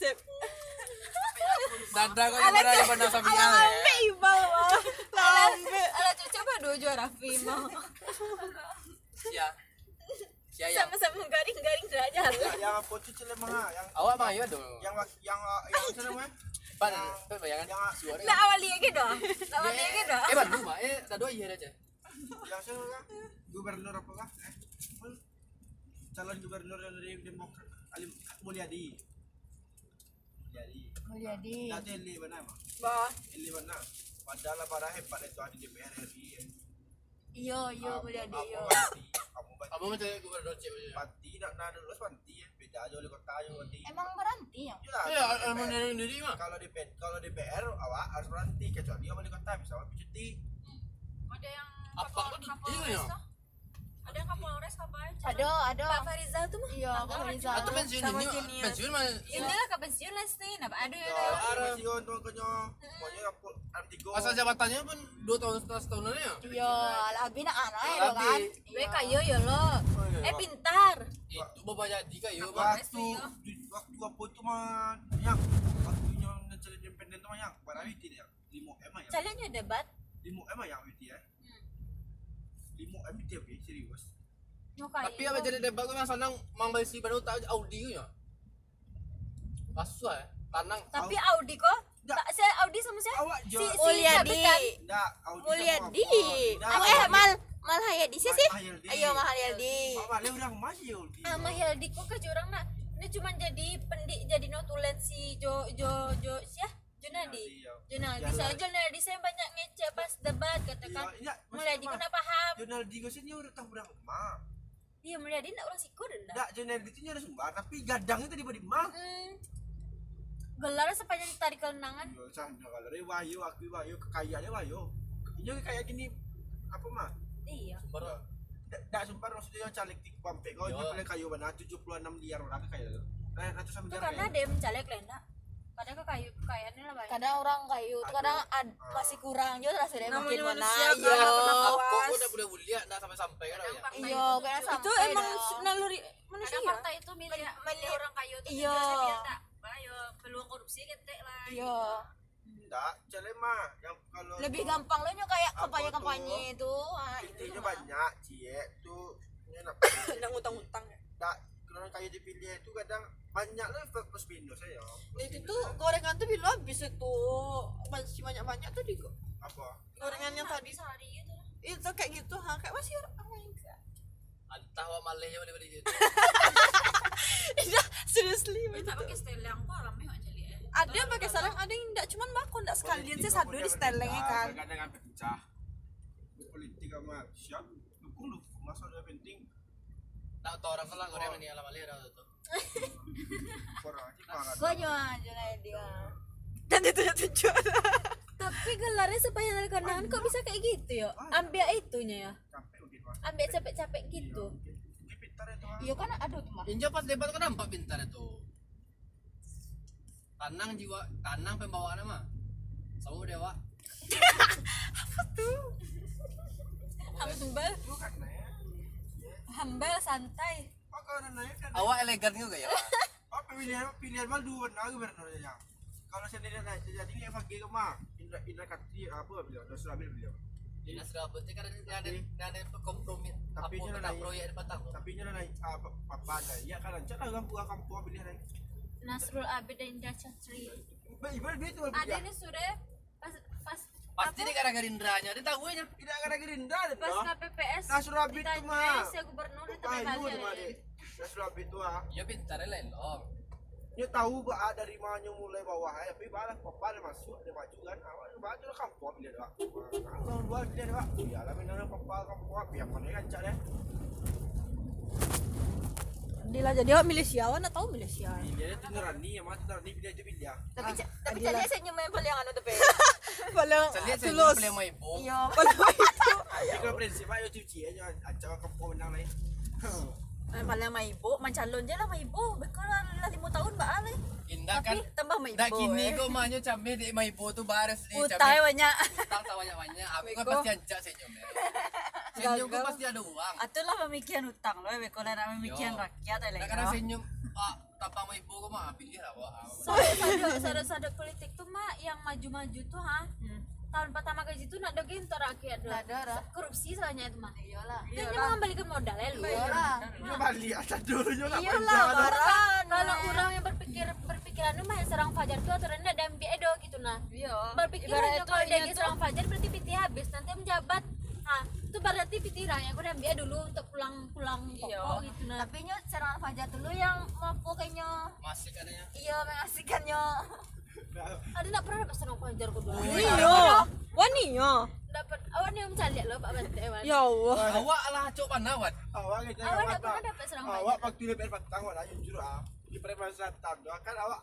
Sip Dada kau yang mana yang mana sabian ya? lambe ibal lambe Ala cucu apa dua juara FIFA. Sia. Sama-sama garing-garing derajat. yang aku cuci lemah ah, yang Awak bang ya dong. yang yang yang apa namanya Pan, pan bayangan yang suara. Nak awal dia gitu. Nak awal dia gitu. Eh, ban rumah. Eh, dah dua iya aja. yang saya kan gubernur apa kah eh calon gubernur dari demokrat Alim Mulyadi Mulyadi Mulyadi Nanti Eli mana mah bah Eli mana padahal para hebat itu ada di DPR RI ya. iyo Mulyadi Kamu iyo Banti, kamu. Kamu macam gubernur cewek. Banti nak nak lulus Banti ya beda aja oleh kota aja Banti emang berhenti ya Jelas, Ya, kalau emang dari diri mah. kalau DPR kalau DPR awak harus berhenti kecuali wali kota bisa wali cuti Ada yang Apa? Kapol- Iya, ya? Tuh. Ada yang Kapolres apa aja. ada ada Pak Farizal tuh mah. iya Pak Rizal Atau pensiun ini, pensiun mah. Inilah ke pensiun lah sih. Napa ada ya? ya masih untuk kenyo pokoknya apa artigo Masa jabatannya pun dua tahun setengah setahun ya. iya alabi nak anak ya kan Gue kayo ya lo. iya. Eh pintar. Itu bapak jadi kayu. Kapolres. waktu waktu apa itu mah yang waktu yang ngecari independen itu mah yang barang itu ya limo M ya Kalian debat. limo M yang itu ya limo M itu ya Bi, serius. Tapi apa jadi debat gue yang senang mang besi baru tak Audi ya. Kasus ya. Tanang. Tapi Audi kok. Tak saya Audi sama saya. awak Si, jo si Mulyadi tapi kan. enggak Audi sama Mulyadi eh mal mal Hayadi sih sih ayo mal Hayadi le udah masih Audi Ah, Mahyaldi kok ke jurang nak. Ini cuma jadi pendik jadi notulen si Jo Jo Jo siah Junadi. Iya. Junadi. Saya Junadi saya banyak ngecek pas debat katakan. Iya, iya, Mulyadi maksudnya kok nak paham. Jonaldi gosnya udah tahu berapa mah Iya Mulyadi nak orang sikur dah. enggak Jonaldi itu nyari sumbar tapi gadangnya tadi di mah Hmm. Gelar sepanjang tarik kelenangan. Yo, sana kalau dari Wahyu, aku Wahyu, kekayaannya Wahyu. Ini kayak gini apa mah? Iya. Baru. Tidak sumpah maksudnya yang caleg di Pampek kau Yo. jual kayu mana 76 liar orang kayak itu. Nah, ratusan Itu miliar karena dia mencalek Padahal kekayu kekayaannya lah banyak. kadang orang kayu kadang ad- masih kurang juga sudah Namanya mungkin mana iya Kak, nggak pernah Aku udah boleh mulia, nah sampai sampai kan ya. Iya karena tujuh. itu sampai emang naluri Kadang manusia fakta itu milih milih orang kayu itu Iya. tak bayo peluang korupsi ketek lah. iya Enggak, mah yang kalau lebih gampang lo nyo kayak kampanye kampanye itu ah, itu Intinya banyak, cie tuh enak. sedang utang-utang ya Enggak, kalau kayu dipilih itu kadang banyak lah plus minus ya. plus itu tuh ya. gorengan tuh bila habis itu masih banyak-banyak tuh di apa? gorengan yang tadi sehari itu. itu kayak gitu ha kayak masih oh my god Entah wa malehnya boleh beli itu. seriously Kita pakai steleng kok rame aja ada yang pakai sarang ada yang enggak cuman bako enggak sekalian sih satu di stelengnya kan Kadang sampai pecah. Politik sama siap dukung dukung masa udah penting Orang aja banget. gua nyo aja dia dan itu tunjuk Tapi gelarnya sepanjang dari kondangan kok bisa kayak gitu ya? Ambil itunya ya. Ambil capek-capek gitu. Mungkin pintar itu mah. iya kan aduh tuh mah pas debat kan nampak pintar itu. Tanang jiwa, tanang pembawaan mah. Sama dewa. Humble, Bukan nah ya. Humble santai. Oh, Awak elegan juga ya. Pak? Oh, pilihan pilihan mal dua nah gubernur ya. Kalau sendiri naik jadi ini FG ke mah. Indra Indra Katri apa beliau? Nasrul Abil beliau. Dinas Rabut itu kan ada ada ada kompromi. Tapi ini naik- proyek di Batang. Tapi nya naik apa apa ada. Ya kan lancar lah kampung kampung pilihan. Nasrul Abid dan Indra Chatri Ibarat dia tuh ada nih sudah pas pas Pasti dia gara Gerindranya, dia tahu aja. Tidak ada Gerindra ada pas tuh. KPPS Nasrul Abil tuh mah. ditanya si gubernur itu Ayo kali tuh mah deh. Nasrul Abil tuh ah. Ya pintar lelong. Dia tahu bah dari mana mulai bawah ya, tapi balas papa dia masuk dia maju kan. Awal dia maju lah kampung dia dah. Kalau luar dia dah. Ya lah benar papa kampung apa yang mana kan cak deh. Dila jadi awak milih siapa nak tahu milih siapa Dia tu ngerani, yang mana ngerani dia tu dia. Tapi ca- tapi jadi senyum yang paling anu tapi. paling Saya saya tulus beli sama ibu. Iya. Dia kalau prinsip ayo cuci aja, acak kampung menang lain. paling sama ibu mencalon je lah sama ibu bekal lah lima tahun mbak Ale Indah kan. tapi tambah sama ibu Dah kini eh. kau mahnya di sama ibu tu baris di utang banyak Utang tak banyak-banyak. Aku kan pasti ancak senyum. ya. Senyum kau pasti ada uang. atulah pemikiran utang loh bekal nak pemikiran rakyat Nah, lah karena senyum ah, tanpa sama ibu kau mah pilih lah wah. sadar-sadar politik tuh mah yang maju-maju tuh ha tahun pertama gaji tuh nak ada gentor rakyat dah. korupsi soalnya itu mah Iyalah. dia mengembalikan modal ya lu. Iyalah. Dia balik atas dulu juga Iyalah, kalau orang yang berpikir berpikiran mah yang serang fajar tuh aturannya ada ambil edo gitu nah Iya. berpikiran kalau dia serang fajar berarti piti habis nanti menjabat. Ah itu berarti piti raya aku udah ambil dulu untuk pulang-pulang pokok gitu nah Tapi nyo serangan fajar dulu yang mampu kayaknya Masih katanya. iya mengasihkannya. ada nak pernah dapat serang fajar aku dulu. Iya wani ya dapat awan yang mencari lo pak Bante Wan. ya Allah. Awak lah cok panawan. Awak. Kita Awak awak tak pernah dapat serang Awak fajar waktu lepas petang awak lah jujur ah. Di Preman Selatan tu kan awak lah,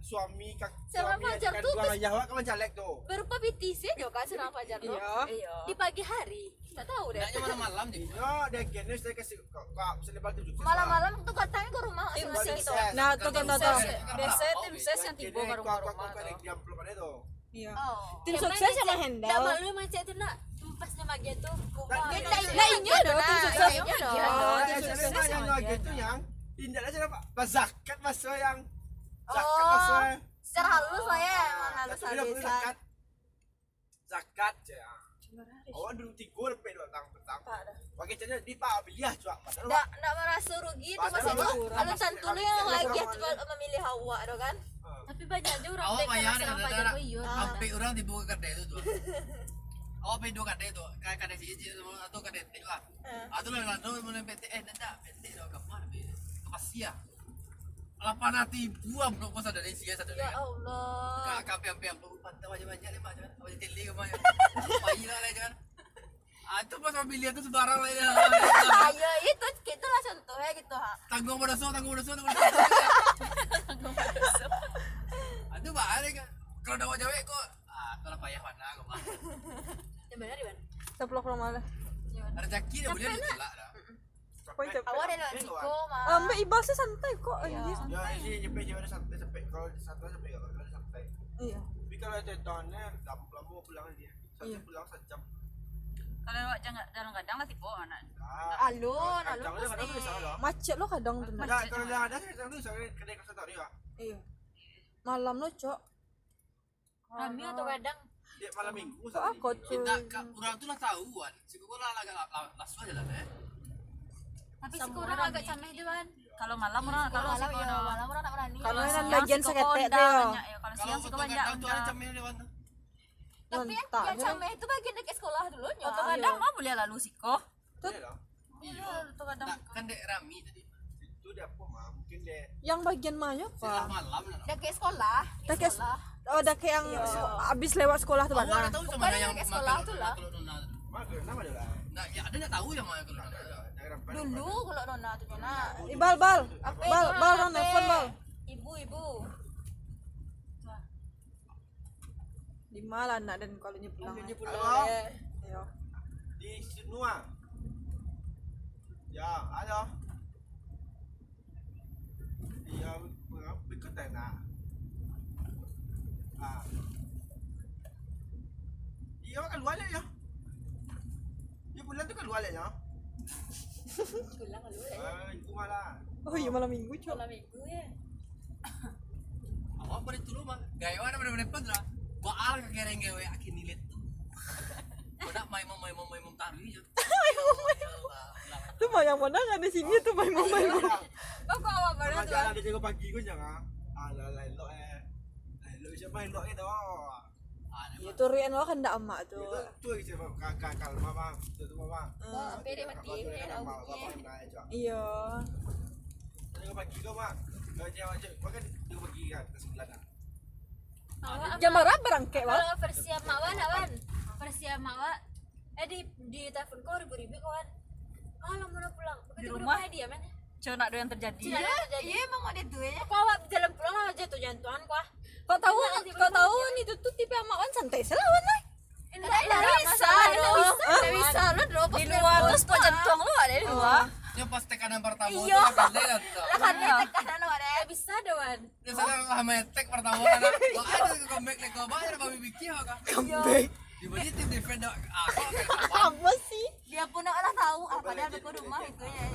suami kak Serang suami fajar kan tu buang bes- ayah awak kan caleg tu. berupa BTC juga kan serang fajar tuh Iya. di pagi hari tak tahu deh Naknya malam-malam je. Yo, dia kena saya kasih kau kau selebar tu juga. Malam-malam tuh katanya ke rumah Tim ses. gitu. nah tuh tuh tuh tuh biasa tim ses yang tiba ke rumah-rumah Kau kau diam belum ada tu. iya Oh. tim sukses sama Tak handle malu macam tu nak empasnya magi tu Kita Nah, iya dong, tim sukses. Iya dong. Oh, tim sukses yang sama lagi dia. tu yang tindak aja apa? Zakat masuk yang zakat Oh. Secara halus lah ya, emang halus halusan. zakat. Zakat je. Awak dulu tiga sampai dua tahun petang. Bagi cara di Pak juga. Padahal Nggak, nggak merasa rugi masih awak- itu. Kalau santu lu yang lagi tuh memilih hawa tuh kan. tapi banyak aja orang baik bayar iya sampai orang dibawa ke kedai itu tuh. Awak pergi dua kedai tu, kayak kedai si Iji atau kedai Tik lah. Atau lah lalu mulai PT eh nanda PT dah kapan? Ke Pasia. Lapan hati buam belum pasal dari sini satu Ya. Allah. Kak kap yang yang lu pantai banyak-banyak lima jangan. Awak teli ke mana? Bayi lah lah jangan. Ah tu pas ambil lihat tu sebarang lah dia. Ayo itu kita lah contohnya gitu ha. Tanggung pada so, tanggung pada so, tanggung pada so. Aduh balik kan. Kalau dah jawab kok ah kalau payah mana kau mah. yang benar di mana Ceplok rumah lah. Rezeki dia boleh ditolak dah. Poin siko mah. Ah, Mbak Iqbal sih santai kok anjir. Ya, nyampe je ada sampai sampai kalau satu sampai kalau ada sampai. Iya. Tapi kalau ada tahunnya lama lama pulang dia. Satu Iya. pulang sejam. kalau jangan kadang-kadang lah tipe anak Ah, Alun, alun Kadang kadang mesti. bisa lah. Macet lo kadang tuh. Nah, kalau ada saya tu saya kedai kau tahu dia. Iya. Malam lo cok. kami atau kadang malam minggu Kok aku cuy. Kita ka- orang tu lah tahu kan. Si gua lah agak lasu aja lah eh. Tapi sih orang agak cameh kan kalau malam orang kalau Malam sih ya, malam orang tak berani. Kalau siang yang bagian sih kok tuh ya. banyak ya. kalau siang sih kok banyak. Tapi yang cameh itu bagian dekat sekolah dulunya. Atau kadang mah boleh lalu Dia lah. Iya. Atau kadang Tak, kan dek rami tadi. Itu dia apa mah? Mungkin dia Yang bagian mana pak? malam lah. Dekat sekolah. Dekat Oh, ada kayak yang abis lewat sekolah tuh mana? ada tahu sama Bukan yang sekolah makan tu lah. mah nama dia lah. Nah, ya ada nak tahu yang mana kalau Dulu kalau nona tuh nona. Ibal bal. Bal bal lo nelfon bal. Ibu ibu. Di mana nak dan kalau nya pulang. Halo. Iya. Di Sinua. Ya, halo. Dia mengapa ikut nak? Ah. Dia kan luar ya. Dia bulan tu kan luar ya. Lu. Ah, malah. oh iya malam minggu cok malam minggu ya awak pada dulu mah gaya mana bener-bener lah baal kekereng gawe akin nilit tuh main mau main mau main mau taruh aja. tuh mah yang mana nggak di sini tuh main main main oh kok awak tuh jalan dia jaga pagi gue jangan. Alah lah lo eh. Lo siapa lo itu? Ya tuh Rian lo kan ndak emak tuh Itu tuh gitu kakak kal mama itu tuh mama. Oh, pede mati, pede dah umurnya. iya Jaga pagi kau mak. Kau jangan aja. Kau kan jaga pagi kan ke sembilan kan. jam berapa berangkat wal Kalau versi Mawan, Awan. Versi Mawan. Eh di di telepon kau ribu-ribu kawan. Ah, lo mana pulang? Di rumah? dia men. Cuma nak yang terjadi Iya, iya emang ada tuh ya. kok awak jalan pulang aja tuh jantungan kok kau tahu kau tahu nih tuh tuh tipe emak wan santai selawan lah Enggak, enggak bisa, enggak bisa, enggak bisa. Lo drop di luar terus tuh jantung lu ada di luar Dia pas tekanan pertama itu Iya. kan kan tuh. Kan tekanan lo ada. Nggak bisa doan Dia salah lah metek pertama kan. Gua ada ke comeback nek kau bayar babi bikin kan. comeback Di bawah tim defend aku apa sih Dia pun lah tahu apa dia ada ke rumah itu ya.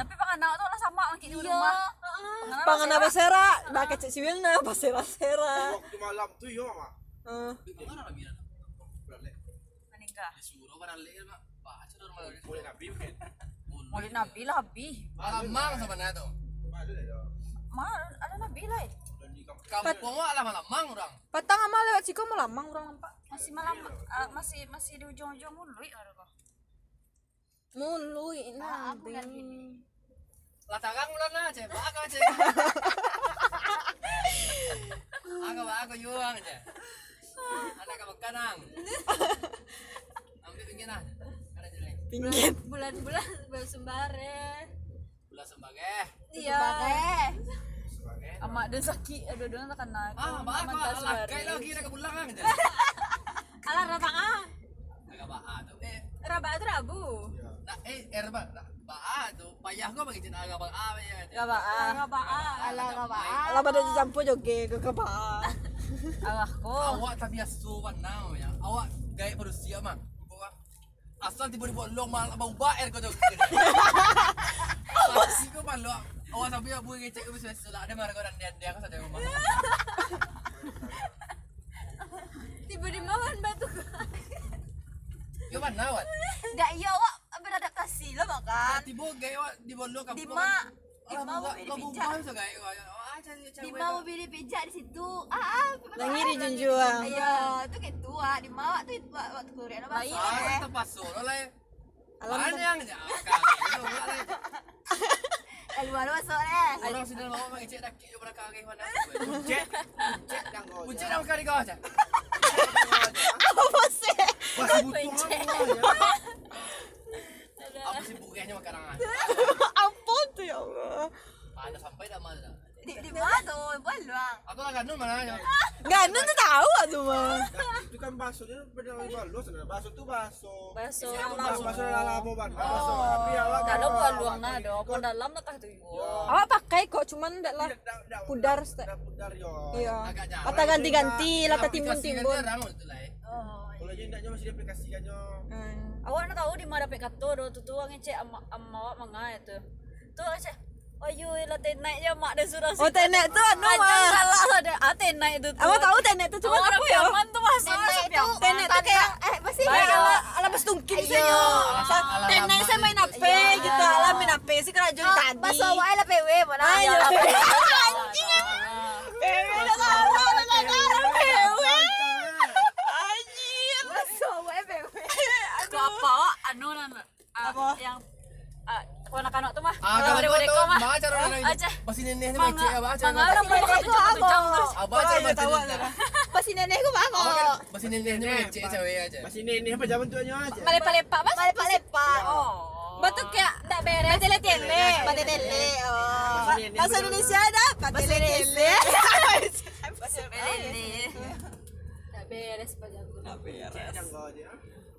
tapi penganak tuh lah sama angki di Iya. rumah pangan apa sera dah kecil siwilna apa sera sera Waktu malam tuh yo mama. Mana lagi? Berarti meninggal disuruh kan mah. Baca boleh nabi mungkin. mulai nabi lah tuh. Malu deh yo. mah ada nabi lah eh. Kampung lah malamang orang. patang sama lewat siko melamang orang nampak masih malam ah, masih masih di ujung-ujung mulu ya ada kok mulu ini aku lihat ini. Lah tagang ulan aja, baka aja. Aku aku juang aja. Anak kamu kanang. Ambil pinggir aja. Pinggir bulan-bulan baru sembare Belah sebagai. iya amak dan saki aduh dua tak kena Ah, baka lah kayak lagi nak kebulang aja. ala rabaa Agak baka tuh. Eh, rabaa itu rabu nah eh eh apa? Baka tuh. Payah gua bagi cina agak baka ya. gak apa rabaa Ala enggak ala pada dijampu joge ke keba awah ko Awak tapi asuhan now ya. Awak gaya berusia mah. Asal tiba-tiba lo mal bau baer kau tuh. Pasti kau malu. Awak tapi buat ngecek ubis ubis lah ada marah kau dan dia dia kau saja rumah di mawan batu Kau? Enggak iya awak beradaptasi lah makan. Tiba gaya di lo kamu. Di ma di ma mobil lo pijak. Di ma mobil pijak di situ. Ah, ah. yang iri junjuang Iya, itu kayak tua di ma tuh itu waktu kuliah? Ah, pas solo lah. ya. alam Mana yang ya? Kaki. Eh, luar masuk deh. Orang sini mau ngecek dak kiri berapa kaki mana? cek cek yang kau. Kunci dah kali kau aja. apa sih Masih butuh apa ya? Apa sih bukanya makanan? apa tuh ya Allah Ada sampai dah mana? Di di ma tuh, bukan luang. Aku lah kanun mana aja. nggak ada tuh tahu tuh mah Nah, itu kan baksonya beda dari balu sebenarnya. Bakso tuh bakso. baso Itu bakso bakso lalapo ban. Tapi awak awak luang pakai nado ikut. pun dalam nak tuh awak pakai kok cuman ndak lah dak- Pudar, pudar yo. iya lata ganti-ganti lata timbun-timbun itu lah. eh. Kalau jadi ndaknya masih diaplikasikannya. Hmm. awak nak tahu di mana pek kato do tu tuang ngecek ama ama awak manga itu tu ngecek ayo lah naik je mak dia sudah oh tenek tuh anu mah salah ada ah naik itu awak tahu tenek tuh cuma apa ya piaman tuh masuk Nenek itu tenek tuh kayak eh pasti kayak ala ala pas tungking sih yo tenek saya main HP gitu ala main HP sih kerajaan tadi. Pas awak lah PW mana? Ayo. anjing Pewe dah salah dah salah pewe anjir Pas awak PW. Kau apa anu nan ah, Apa? yang ah, anak-anak tuh mah Ah, kalau Ada tuh mah baca orang lain. aja Pasti nenek manga macam apa aja. manga orang Nenek jam terus Apa aja Oh, tahu lah. Pasti nenekku Awak bangun. kan pasti nenek ni macam cewek aja. Masih ini apa zaman tuanya aja. malepa-lepa mas Lepak-lepak. oh Batu kayak ndak beres Batele-tele Batele. Oh. Masih ini. Bahasa Indonesia ada Belele tak beres Cek yang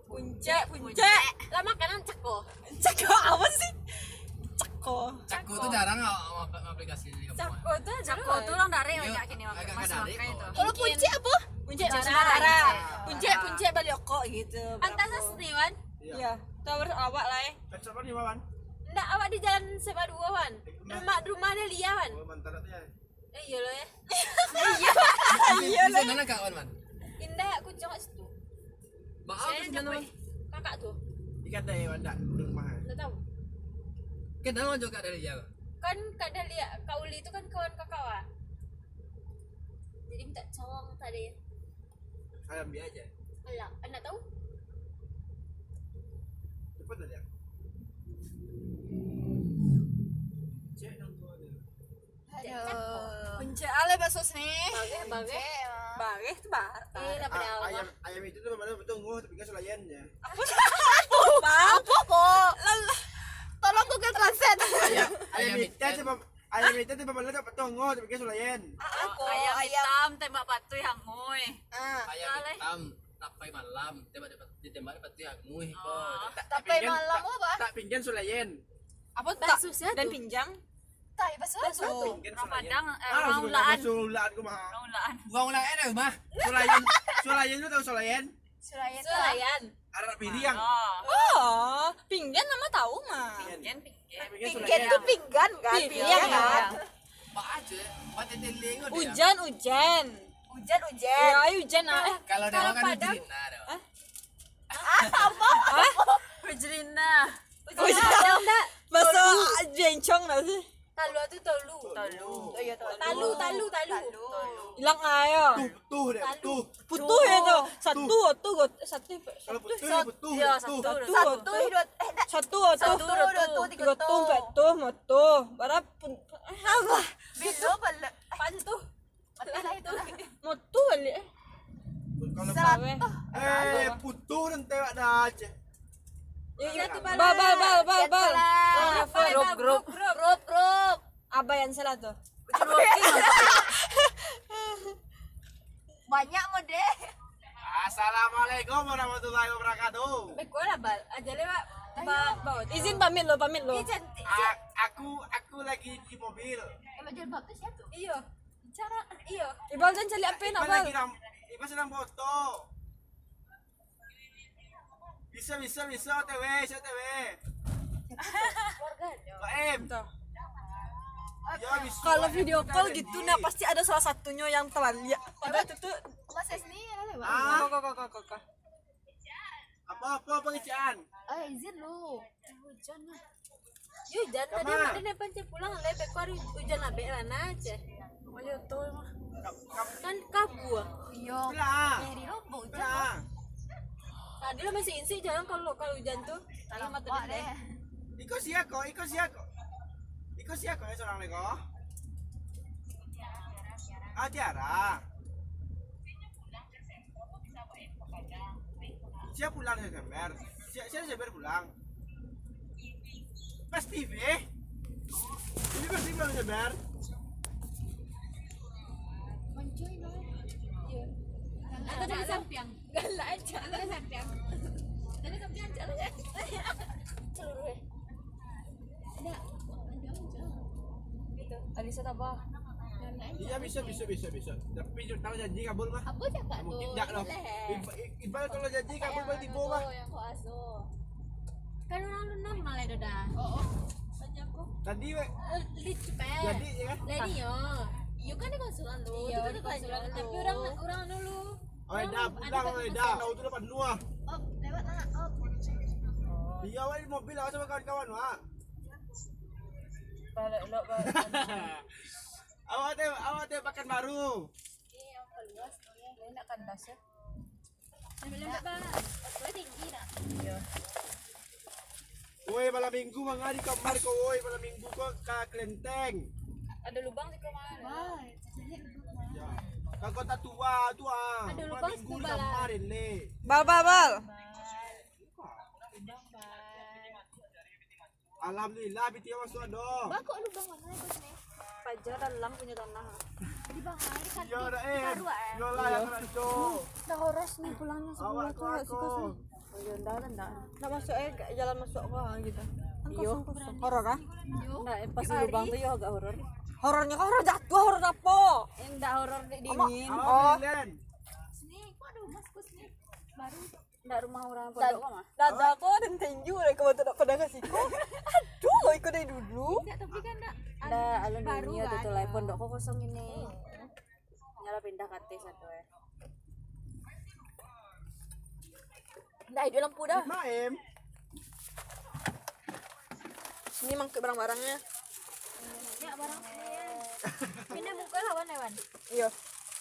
Puncak Puncak lah makanan ceko Ceko apa sih? Ceko Cakku tuh jarang awak aplikasi ni. ceko tuh Cako tuh orang dari Iya, kayak gini agak masih itu Kalau puncak apa? Puncak Sumatera Puncak Puncak Balioko gitu antara seniwan Iya Tahu awak lah ya Kan siapa nih Wawan? Nggak, awak di jalan SMA 2 Wan. Rumah rumahnya Lia Wan. Oh, ya. Eh iya loh ya. Iya lah. Mana kawan man? Indah kucing kat situ. Maaf man. nyampe kakak tuh. Ikan deh, mandak di rumah. Enggak tahu. Kenapa juga dari dia? Kan Kak Dalia, Kak Uli itu kan kawan kakak Wak. Jadi minta cowok tadi. Saya ambil aja. Alah, anda tahu? Cepat aja. Cek dong tuh ada. Aduh. Ale bakso nih. Bagai, bagai. Bagus tuh bar. Eh, dapat Ah, ayam ayam itu tuh memang betul nguh tapi kan selayannya. Apa kok? Tolong Google Translate. Ayam Ayam itu mem- ayam itu tuh memang dapat betul nguh tapi kan selayan. Aku ayam ayam. hitam tembak batu yang ngoi. Ah. Ayam hitam tapai malam tembak dapat ditembak dapat dia nguih kok. Oh. Tapi Tapi malam apa? Tak pinggan selayan. Apa sih dan pinjang? Tai bakso. Pinggan Orang Padang, eh, Ah, orang ulaan. Sulaan ku mah. Orang ulaan. Gua ulang enak mah. Sulayan, sulayan lu tahu sulayan? Selayan. Selayan. Arab piriang. Oh. Oh, pinggan nama tahu mah. Pinggan, pinggan. Pinggan itu pinggan kan? Pinggan kan? Pak aja, udah. Hujan, hujan. Hujan, hujan. Ya, hujan ah. Eh, Kalau Kalau kan hujan ada. Hujrina. Hujan enggak? Masuk jencong sih? Talu itu talu. Talu. Oh iya talu. Talu, talu, talu. Hilang ayo. Tuh, tuh deh, tuh. Putuh ya tuh. Satu, satu, satu, ya tuh. satu. Satu, Satu, dua, eh, dah. satu, Satu, satu, dua, tuh, tiga, tuh. empat tuh, empat tuh. Berapa pun? Apa? Bilo, balik. Pantuh. Mau tuh balik. Kalau eh putuh dan tewak dah aja. Yuk, yuk. Bal, bal, bal, bal, bal. Ah, Grup, grup. Grup, grup. Apa yang salah tuh? Banyak mode. Assalamualaikum warahmatullahi wabarakatuh. Beko lah bal. Aja lewat. Izin pamit lo, pamit lo. aku aku lagi di mobil. Emang jual bab tu siapa tu? Iyo. Cara iyo. Ibal jangan cari apa nak bal. lagi ram, Iba sedang foto. Bisa bisa bisa OTW, OTW. Mbak Em. Ya bisa. Kalau video call ada gitu, nah pasti ada salah satunya yang terlihat. Padahal itu tuh. Mas Esni ada lewat. Ah, Kok, kok, kok, kok, apa apa pengizian? Ah, izin lu. Hujan lah. Yo, hujan tadi dia pancing pulang le beko hari hujan abe lana aja. Oh, iya tuh mah. Kan kabu. ah. Iya. Belah. Dari lombok hujan. Lo masih insi jalan kalau kalau hujan tuh. Kalau mata deh. Iko siako, iko siako. Iko siako ya seorang lego. Ah Tiara. Siapa pulang September? Siapa siapa September pulang? Pas TV. Ini pas TV pulang September. Atau dari sampiang. Galak aja. Dari sampiang jalan ya. Ada aja. Gitu. Alisa apa? Iya bisa bisa bisa bisa. Tapi kalau janji kabul mah. Apa cakap tu? Mungkin tidak loh. Iqbal- kalau janji kabul tipu mah. yang kau asuh. Kan orang lu normal ya Doda. Oh, oh. Aku. Tadi we. Eh, Lit cepet. Jadi ya kan. Lady yo. Iyo kan di konsulan lu. Iya, kan konsulan. Tapi orang orang dulu. Oh, dah pulang oh, dah. Tahu tu dapat dua. Oh, lewat nak. Oh. Iya, awak di mobil awak sama kawan-kawan, Wak. Balik lo, balik. Awak teh awak teh pakan baru. Iya, apa luas tu ya. Ini nak kandas ya. Lembek ba. Apa tinggi nak? Woi, malam minggu mangga di kamar kau, woi, malam minggu kau ke kelenteng. Ada lubang di kamar. Wah, cacahnya Ya. Kau kota tua, tua. Ada Malam lubang minggu di kamar ini. Bal, bal, bal. Alhamdulillah, biti masuk ado. Bah, kok lubang mana kau sini? Fajar dan lang punya tanah. Di bang hari kan. Iya, dah eh. Eh. Yola yang itu. Dah horas nih pulangnya sebelum sih. Iya, enggak, enggak. Enggak masuk eh jalan masuk gitu. Kan kosong. Horor ah? Enggak, pas di lubang tuh ya agak horor. Horornya kan horor jatuh, horor apa? Yang enggak horor di Dingin. Awak Milen. Sini, kok ada rumah kau sini? Baru. Enggak rumah orang pondok mah. Dada kok dan tinju deh kalau tidak pada kasih kok. Aduh. lo ikut dari dulu Enggak, tapi kan enggak Ada alun baru dunia kan, tuh ya. lah pondokku kosong ini. Nyala pindah ke T satu ya. Nah, itu lampu dah. Maem. sini mangkuk barang-barangnya Ya barang Pindah muka lawan Ewan. iya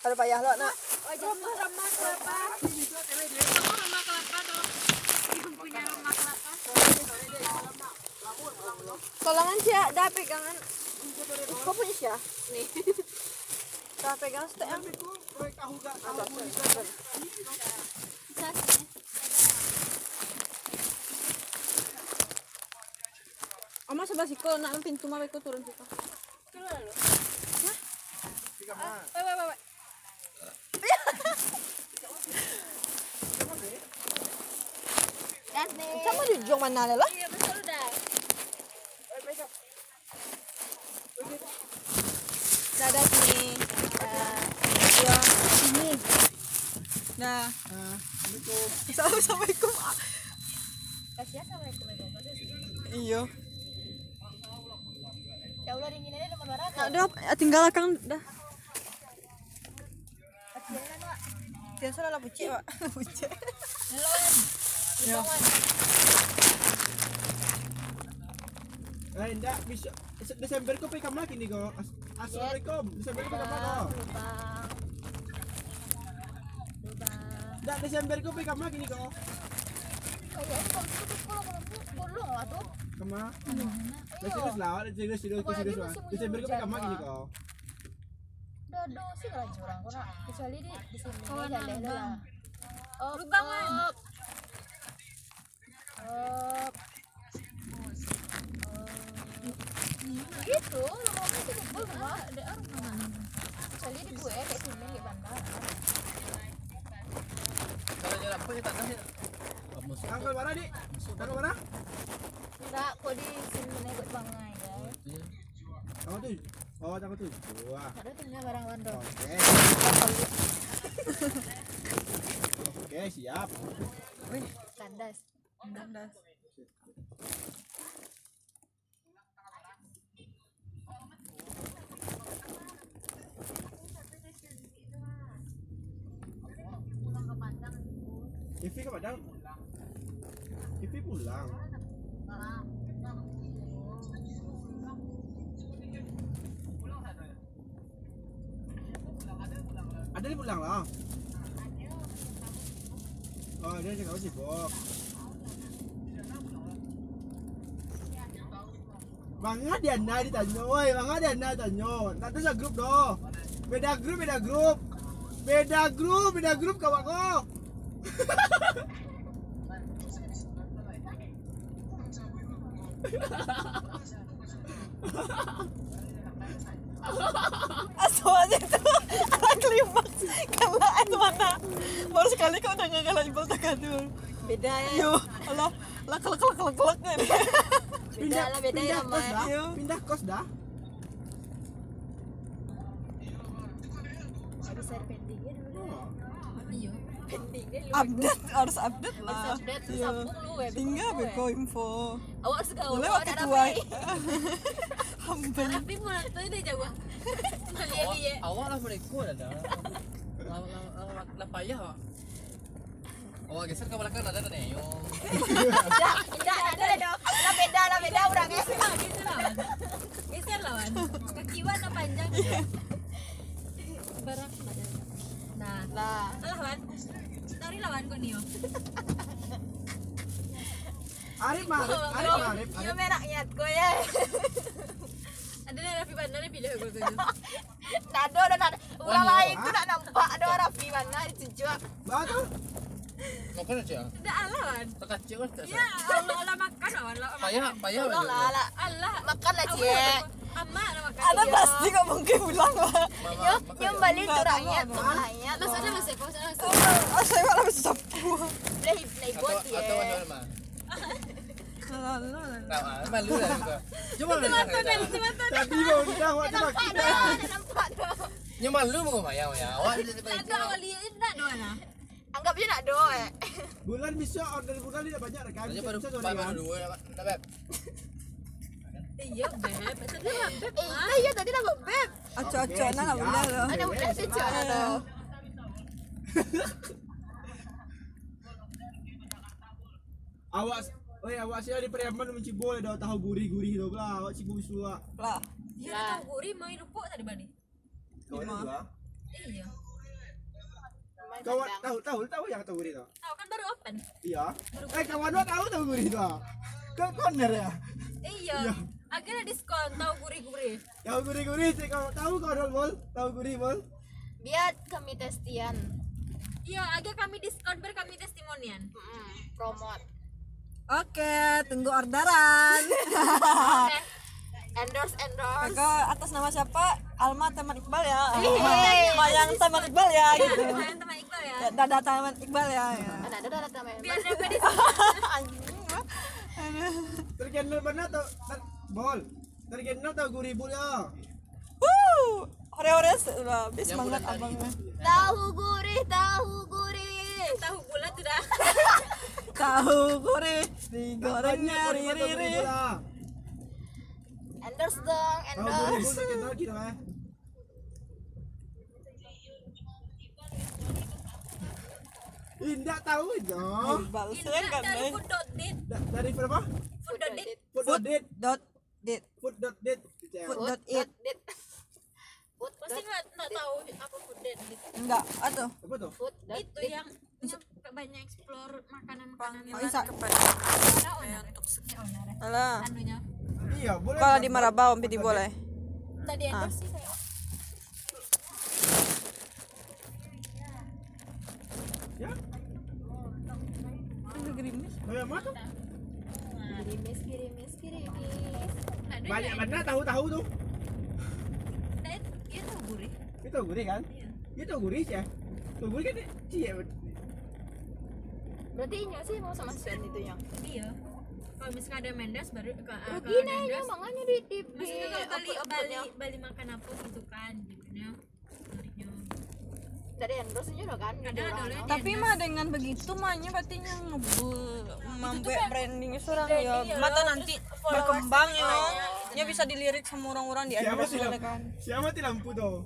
kalau payah lo nak Oh, jadi ramah kelapa. Kamu rumah kelapa dong. Ibu punya rumah kelapa. tolongan sih dah pegangan kau punya sih nih dah pegang stek Bisa sih. Oma sebelah siku nak pintu mah aku turun situ. Wait, wait, wait, wait. Di jong mana lah? Iya, betul dah. Dadah sini. Ya, sini. Nah, Ah, Assalamualaikum. assalamualaikum. Kasih assalamualaikum. Iya. Ya Allah dingin aja nomor barang. Nah, udah tinggal kang dah. Salah lah bucik, Pak. Bucik. Ya. Eh, enggak bisa Desember kau pergi kamar lagi nih kau. As- Assalamualaikum. Desember kau. Lubang. Lubang. Enggak Desember kau pergi kamar lagi nih kau. Oh iya, kalau kalau bolong lah. Dah dah serius lah. Desember kau pergi kamar lagi nih kau. Dodo sih kalau curang kurang kecuali di di sini Oh, jalan nambang. lah. Oh, Lubang kan? oh. Oh. Gitu, lubangnya sih bebel semua. Ada orang? Kecuali di gue kayak sini kayak bandar. Kalau jalan apa ya tak. Tanggal mana dik? Tanggal mana? Enggak, kok di sini buat bangai guys. Tanggal tujuh. Oh tanggal tujuh. Wah. Ada tinggal barang wando. Oke. Oke siap. Kandas. Ivi ke Padang? Ivi pulang. Ada pulang lah. Oh dia cakap sibuk. Bangga dia nak ditanya, woi bangga dia nak tanya. Tak ada grup doh. Beda grup, beda grup. Beda grup, beda grup kawan kau. Asal itu ala klimaks kalaan mana? Baru sekali kau udah ngagal ibal takadul. beda ya Yo, Allah, lak lak lak lak lak ini. Beda ya pindah kos dah. Iya. Pindah kos dah. Pendingnya dulu. Pendingnya. Update harus update Harus lah. update tuh Iya. sambung lu ya. Tinggal beko info. Awak segaul. Boleh awak waktu tua. Hambal. Tapi mulai tuh dia jawa. Malia Awak lah mereka dah dah. Lah lah lah lah payah Awak geser ke belakang ada ada nih. Dah, dah, ada dong. Lah beda lah beda orangnya. Geser lawan. Geser lawan. Kaki warna panjang. Barang Nah, Lah, Alah wan. Tarik lawan kau Nio. Arif mah, Arif, mah, Arif, merah nyat gue ya. Ada nih Raffi Bandar nih pilih gue tuh. Nado. Orang Wah, lain tuh nak nampak ada orang Rafi mana ditunjuk. Betul. Makan aja. Udah Allah wan. Tak kacau kan tak. Ya Allah Allah makan lawan. Allah Payah payah. Tolong lah lah. Allah. Makan lah Amma lah makan. Ada pasti kok mungkin pulang lah. Yo, nyom balik tuh rakyat tuh rakyat. Maksudnya masih kau sana masih. Oh, saya malah masih sapu. Play play Atau bot atau ya. mana mah? Nah, malu lah juga. Cuma malu. Tadi mau kita awak tu lagi. Ada nampak tuh. Nyo malu mau maya maya. Awak Ada awak lihat enggak doang Anggap je nak doa. Bulan bisa order bulan tidak banyak kan? Bisa baru baru dua dapat dapat. Iya, beb. Tadi lah beb. Eh, iya tadi nama beb. Aco-aco nah lah boleh loh. Ada udah sih cara tuh. Awak Oh ya, awak sih di Periaman menci boleh dah tahu gurih-gurih tu pula. Awak cibu suak. Lah. Dia tahu gurih mau hidup tadi bani. Kau ada juga. Iya. Kau tahu tahu tahu yang tahu gurih tu. Tahu kan baru open. Iya. Eh kawan awak tahu tahu gurih tu. Kau corner ya. Iya. Akhirnya diskon tahu gurih-gurih. Tahu gurih-gurih sih kau tahu kau dol bol. Tahu gurih bol. Biar kami testian. Iya, agak kami diskon ber kami testimonian. Mm, promote. Oke, tunggu orderan. Endorse endorse. Kakak atas nama siapa? Alma teman Iqbal ya. Hehehe. Mayang teman Iqbal ya gitu. Kalian teman Iqbal ya. Ya, Dada teman Iqbal ya. ya. Ada ada ada teman. Biar dapat di Terkenal mana tahu ter- bol. Terkenal tahu gurih bol ya. Wuh, ore-ore udah habis tadi. abangnya. Tahu gurih, tahu gurih. tahu bulat sudah. Tahu gurih digorengnya Banyak gurih tahu gurih riri. Endorse dong, endorse. gitu eh. Indah tahu aja. Balasnya kan dari deh. food.dit. Da- Dari berapa? Food.dit. Food dot date. Dot dit. Food dot date. Food dot it. Dit. Food Pasti nggak tahu apa food.dit. Enggak, atuh. Apa tuh? food dot Itu dit. yang yang banyak explore makanan-makanan Oh, Isa. Ada owner. Ya, owner. Alah. Anunya. Iya, boleh. Kalau di Marabau piti boleh. Tadi endorse sih saya. Ya. Gerimis. Kayak mana tuh? Girimis, girimis, girimis. Ada Banyak yang- mana tahu-tahu tuh. Nah, itu gurih. Itu gurih kan? Itu gurih ya. Tuh gurih kan cie. Berarti inyo sih mau sama Sven itu yang. Iya. Kalau misalnya ada Mendes baru ke ke Rugi nah Mendes. inyo makanya di di Maksudnya kalau bali upload- bali bali makan apa gitu kan jadinya menariknya. Dari endorse inyo udah kan. Ada di ada orang. oleh Tapi mah dengan begitu mahnya berarti yang membuat branding seorang ya. Mata nanti berkembang ya. Ya bisa dilirik sama orang-orang di Siapa endorse lampu? kan. Siapa ti lampu tuh?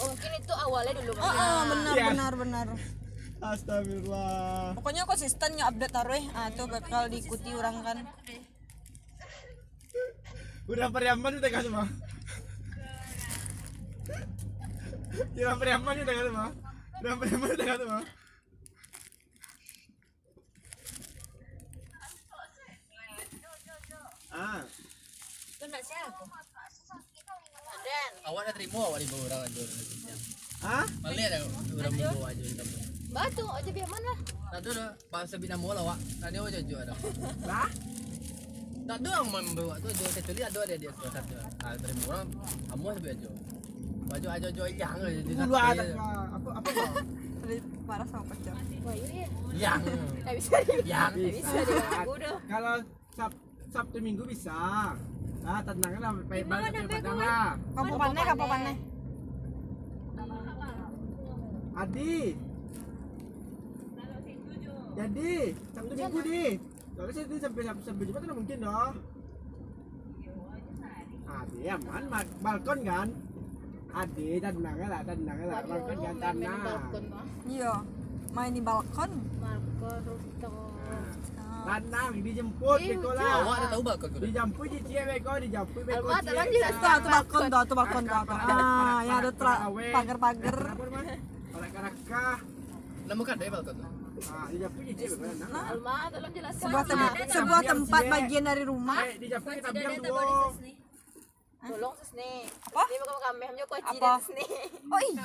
Oh, mungkin itu awalnya dulu Oh, kan. oh, benar Iya. benar benar. Astagfirullah. Pokoknya konsisten ya update taruh eh. Ah, itu bakal diikuti orang kan. Udah periaman udah kan semua. Kira periaman udah kan semua. Udah periaman udah kan semua. Ah, Itu enggak siapa. Dah terima awak di bawah orang aja. ah? Malah ada orang bawa aja. Batu aja biar mana? Tu dah bahasa bina mola awak. Tadi awak jujur ada. Lah? Tak ada yang membawa tu jual kecuali ada dia dia salah satu. Ah terima orang kamu sampai aja. Baju aja jual yang aja Dulu ada apa? Apa parah sama pacar. Wah. Yang. Enggak bisa Yang. bisa dah. Kalau sab Sabtu Minggu bisa. Ah, tenang lah, baik-baik tapi padang lah. Kamu paneh, kamu paneh. Adi. Jadi, Sabtu Minggu di. Kalau saya sampai sampai sampai Jumat kan mungkin dong. Adi aman, ma- balkon kan? Adi tenang lah, tenang lah, balkon kan di tanah. balkon. Iya. Main di balkon. Balkon. Tenang, dijemput Ih, beko Awak dah tahu bakal tu. Dijemput je cie beko, dijemput beko cie. tolong jelas. Tuh, tuh balkon, tuh, tuh balkon, tuh. Ah, yang ada pagar-pagar. Pagar-pagar. Nama kan dia bakal tu. Ah, cie beko. Nah. Sebuah tempat, sebuah tempat bagian dari rumah. Eh. Tolong sesne. Apa? Ini kami Apa? Oh iya.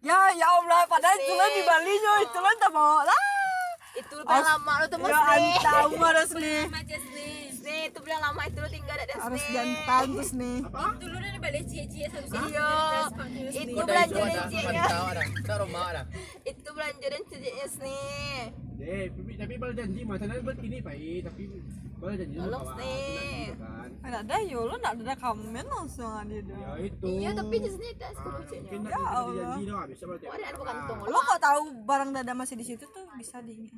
Ya, ya Allah, padahal itu lah di Bali nyo, itu lah tak mau lah. Itu bilang lama lu temu Ya antau harus nih. Nih. Itu bilang lama itu lu tinggal ada Harus sesne. jantan terus nih. Apa? Dulu nih balik cie-cie satu Iya. Itu belanja itu dan ada, cie mantau ada. Tak rumah ada. Itu belanja dan cie sesne. Eh, tapi tapi bal janji macam buat ini baik, tapi bal janji sama Tolong, kawan. Gitu kan. Ada ada yo, lo nak ada komen langsung ada Ya dah. itu. Iya tapi sesne itu cinya. nak Ya Allah. janji doang, bisa bal ada bukan tunggu. Lo kok tahu barang dada masih di situ tuh bisa di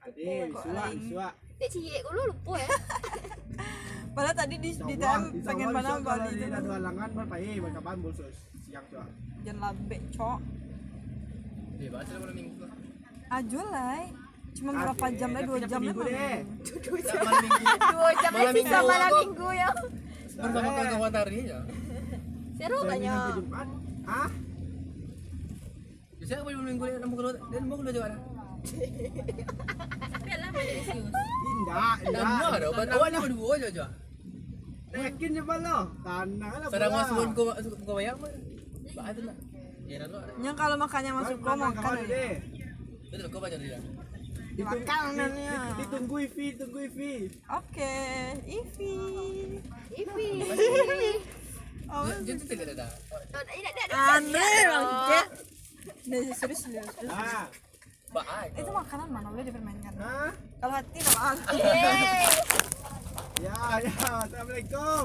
Ade, bisua, bisua. Dek cie lu lupa ya. Padahal tadi di di insya pengen mana Bali di itu. adu halangan berapa eh kapan bol siang coba Jangan labek, cok. Eh, baca lah malam minggu. Ajo lah. Cuma berapa jam lah? Dua jam lah. minggu deh. Tak, malam minggu. Dua jam Malam lagi sisa minggu. malam minggu ya. Bersama kawan-kawan tari ya. Seru banyak. ah Biasanya malam minggu dia nombor kedua dan nombor kedua juga Biarlah Malaysius. indah Dan indah dua je je. yakin je lo tanah lah Sedang bola. masuk kau kau bayar mah. Bah tu nak. Ya. Yang kalau makannya masuk kau Makan kawan aja. deh. Betul kau baca dia. Ditunggu- Makanannya. ditunggu Ivi tunggu Ivi Oke, Ivi. Ivi. Oh, Jadi tidak ada. aneh banget. Nih, serius serius. Bah. Itu makanan mana boleh dipermainkan? ah Kalau hati Yeay. ya ya assalamualaikum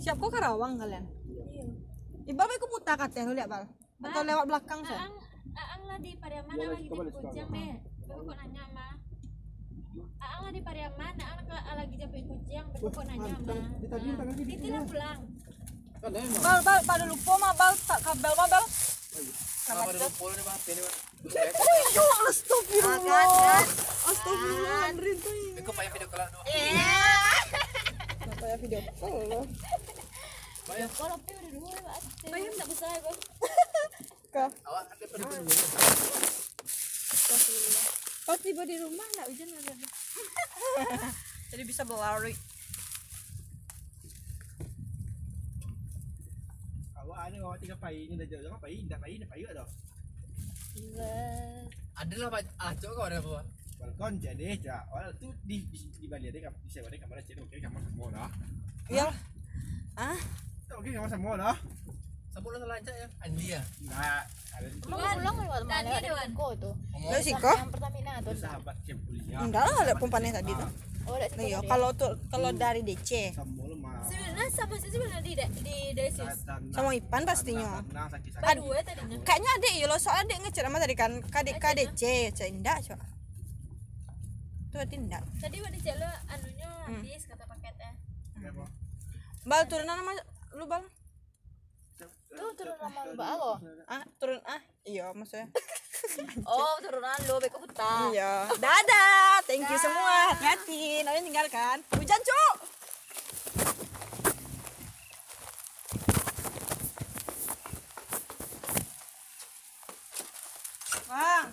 Siap kok Karawang kalian? Iya. Ibal aku putar katanya lu lihat bal. Atau lewat belakang sih? Aang, Aang lah di Pariaman lagi di Kujang deh. Baru kok nanya mah. Aang lah di Pariaman, Aang ke- lagi jemput Kujang, baru kok nanya mah. Titi lah pulang. Bal bal pada lupa mah bal tak kabel mah bal. Ada? Ini. Astagfirullah tuh. Kau payah video. Apa ya video call? Kalau udah dua, tak besar. Awak ada dulu. Pas tiba di rumah nggak hujan ada. Jadi bisa berlari. awak ada awak tiga pai ni dah jauh jangan pai dah pai dah pai ada Adalah pak. Ah, coba kau ada apa? balkon jadi ja awal tu di di, di Bali ada di sewa ada kamar okey kamar semua dah Iya. Ah, okey kamar semua lah lancar ya. Andi ya. enggak ada tu Pulang lewat mana? Tadi Lewat Dewan. Ko tuh. lo sih kok? Yang Pertamina tuh. sahabat kem kuliah Enggak lah ada pompanya tadi tuh. Oh, udah Nah, iya, kalau tuh kalau dari DC Sebenarnya sama sih sebenarnya di di Desius. sama Ipan pastinya. Nah, tadinya. Kayaknya adek ya lo soalnya adek ngecer sama tadi kan kadek KDC, cek indah coba. Tuh. Tadi waktu cek lo anunya habis kata paketnya. Bal turunan sama lu bal. Tuh turunan mbak lo. Ah, turun ah. Iya, maksudnya. oh, turunan lo beko hutan. Iya. Dadah. Thank you semua. Hati-hati. Nanti tinggalkan. Hujan, Cuk. Bang.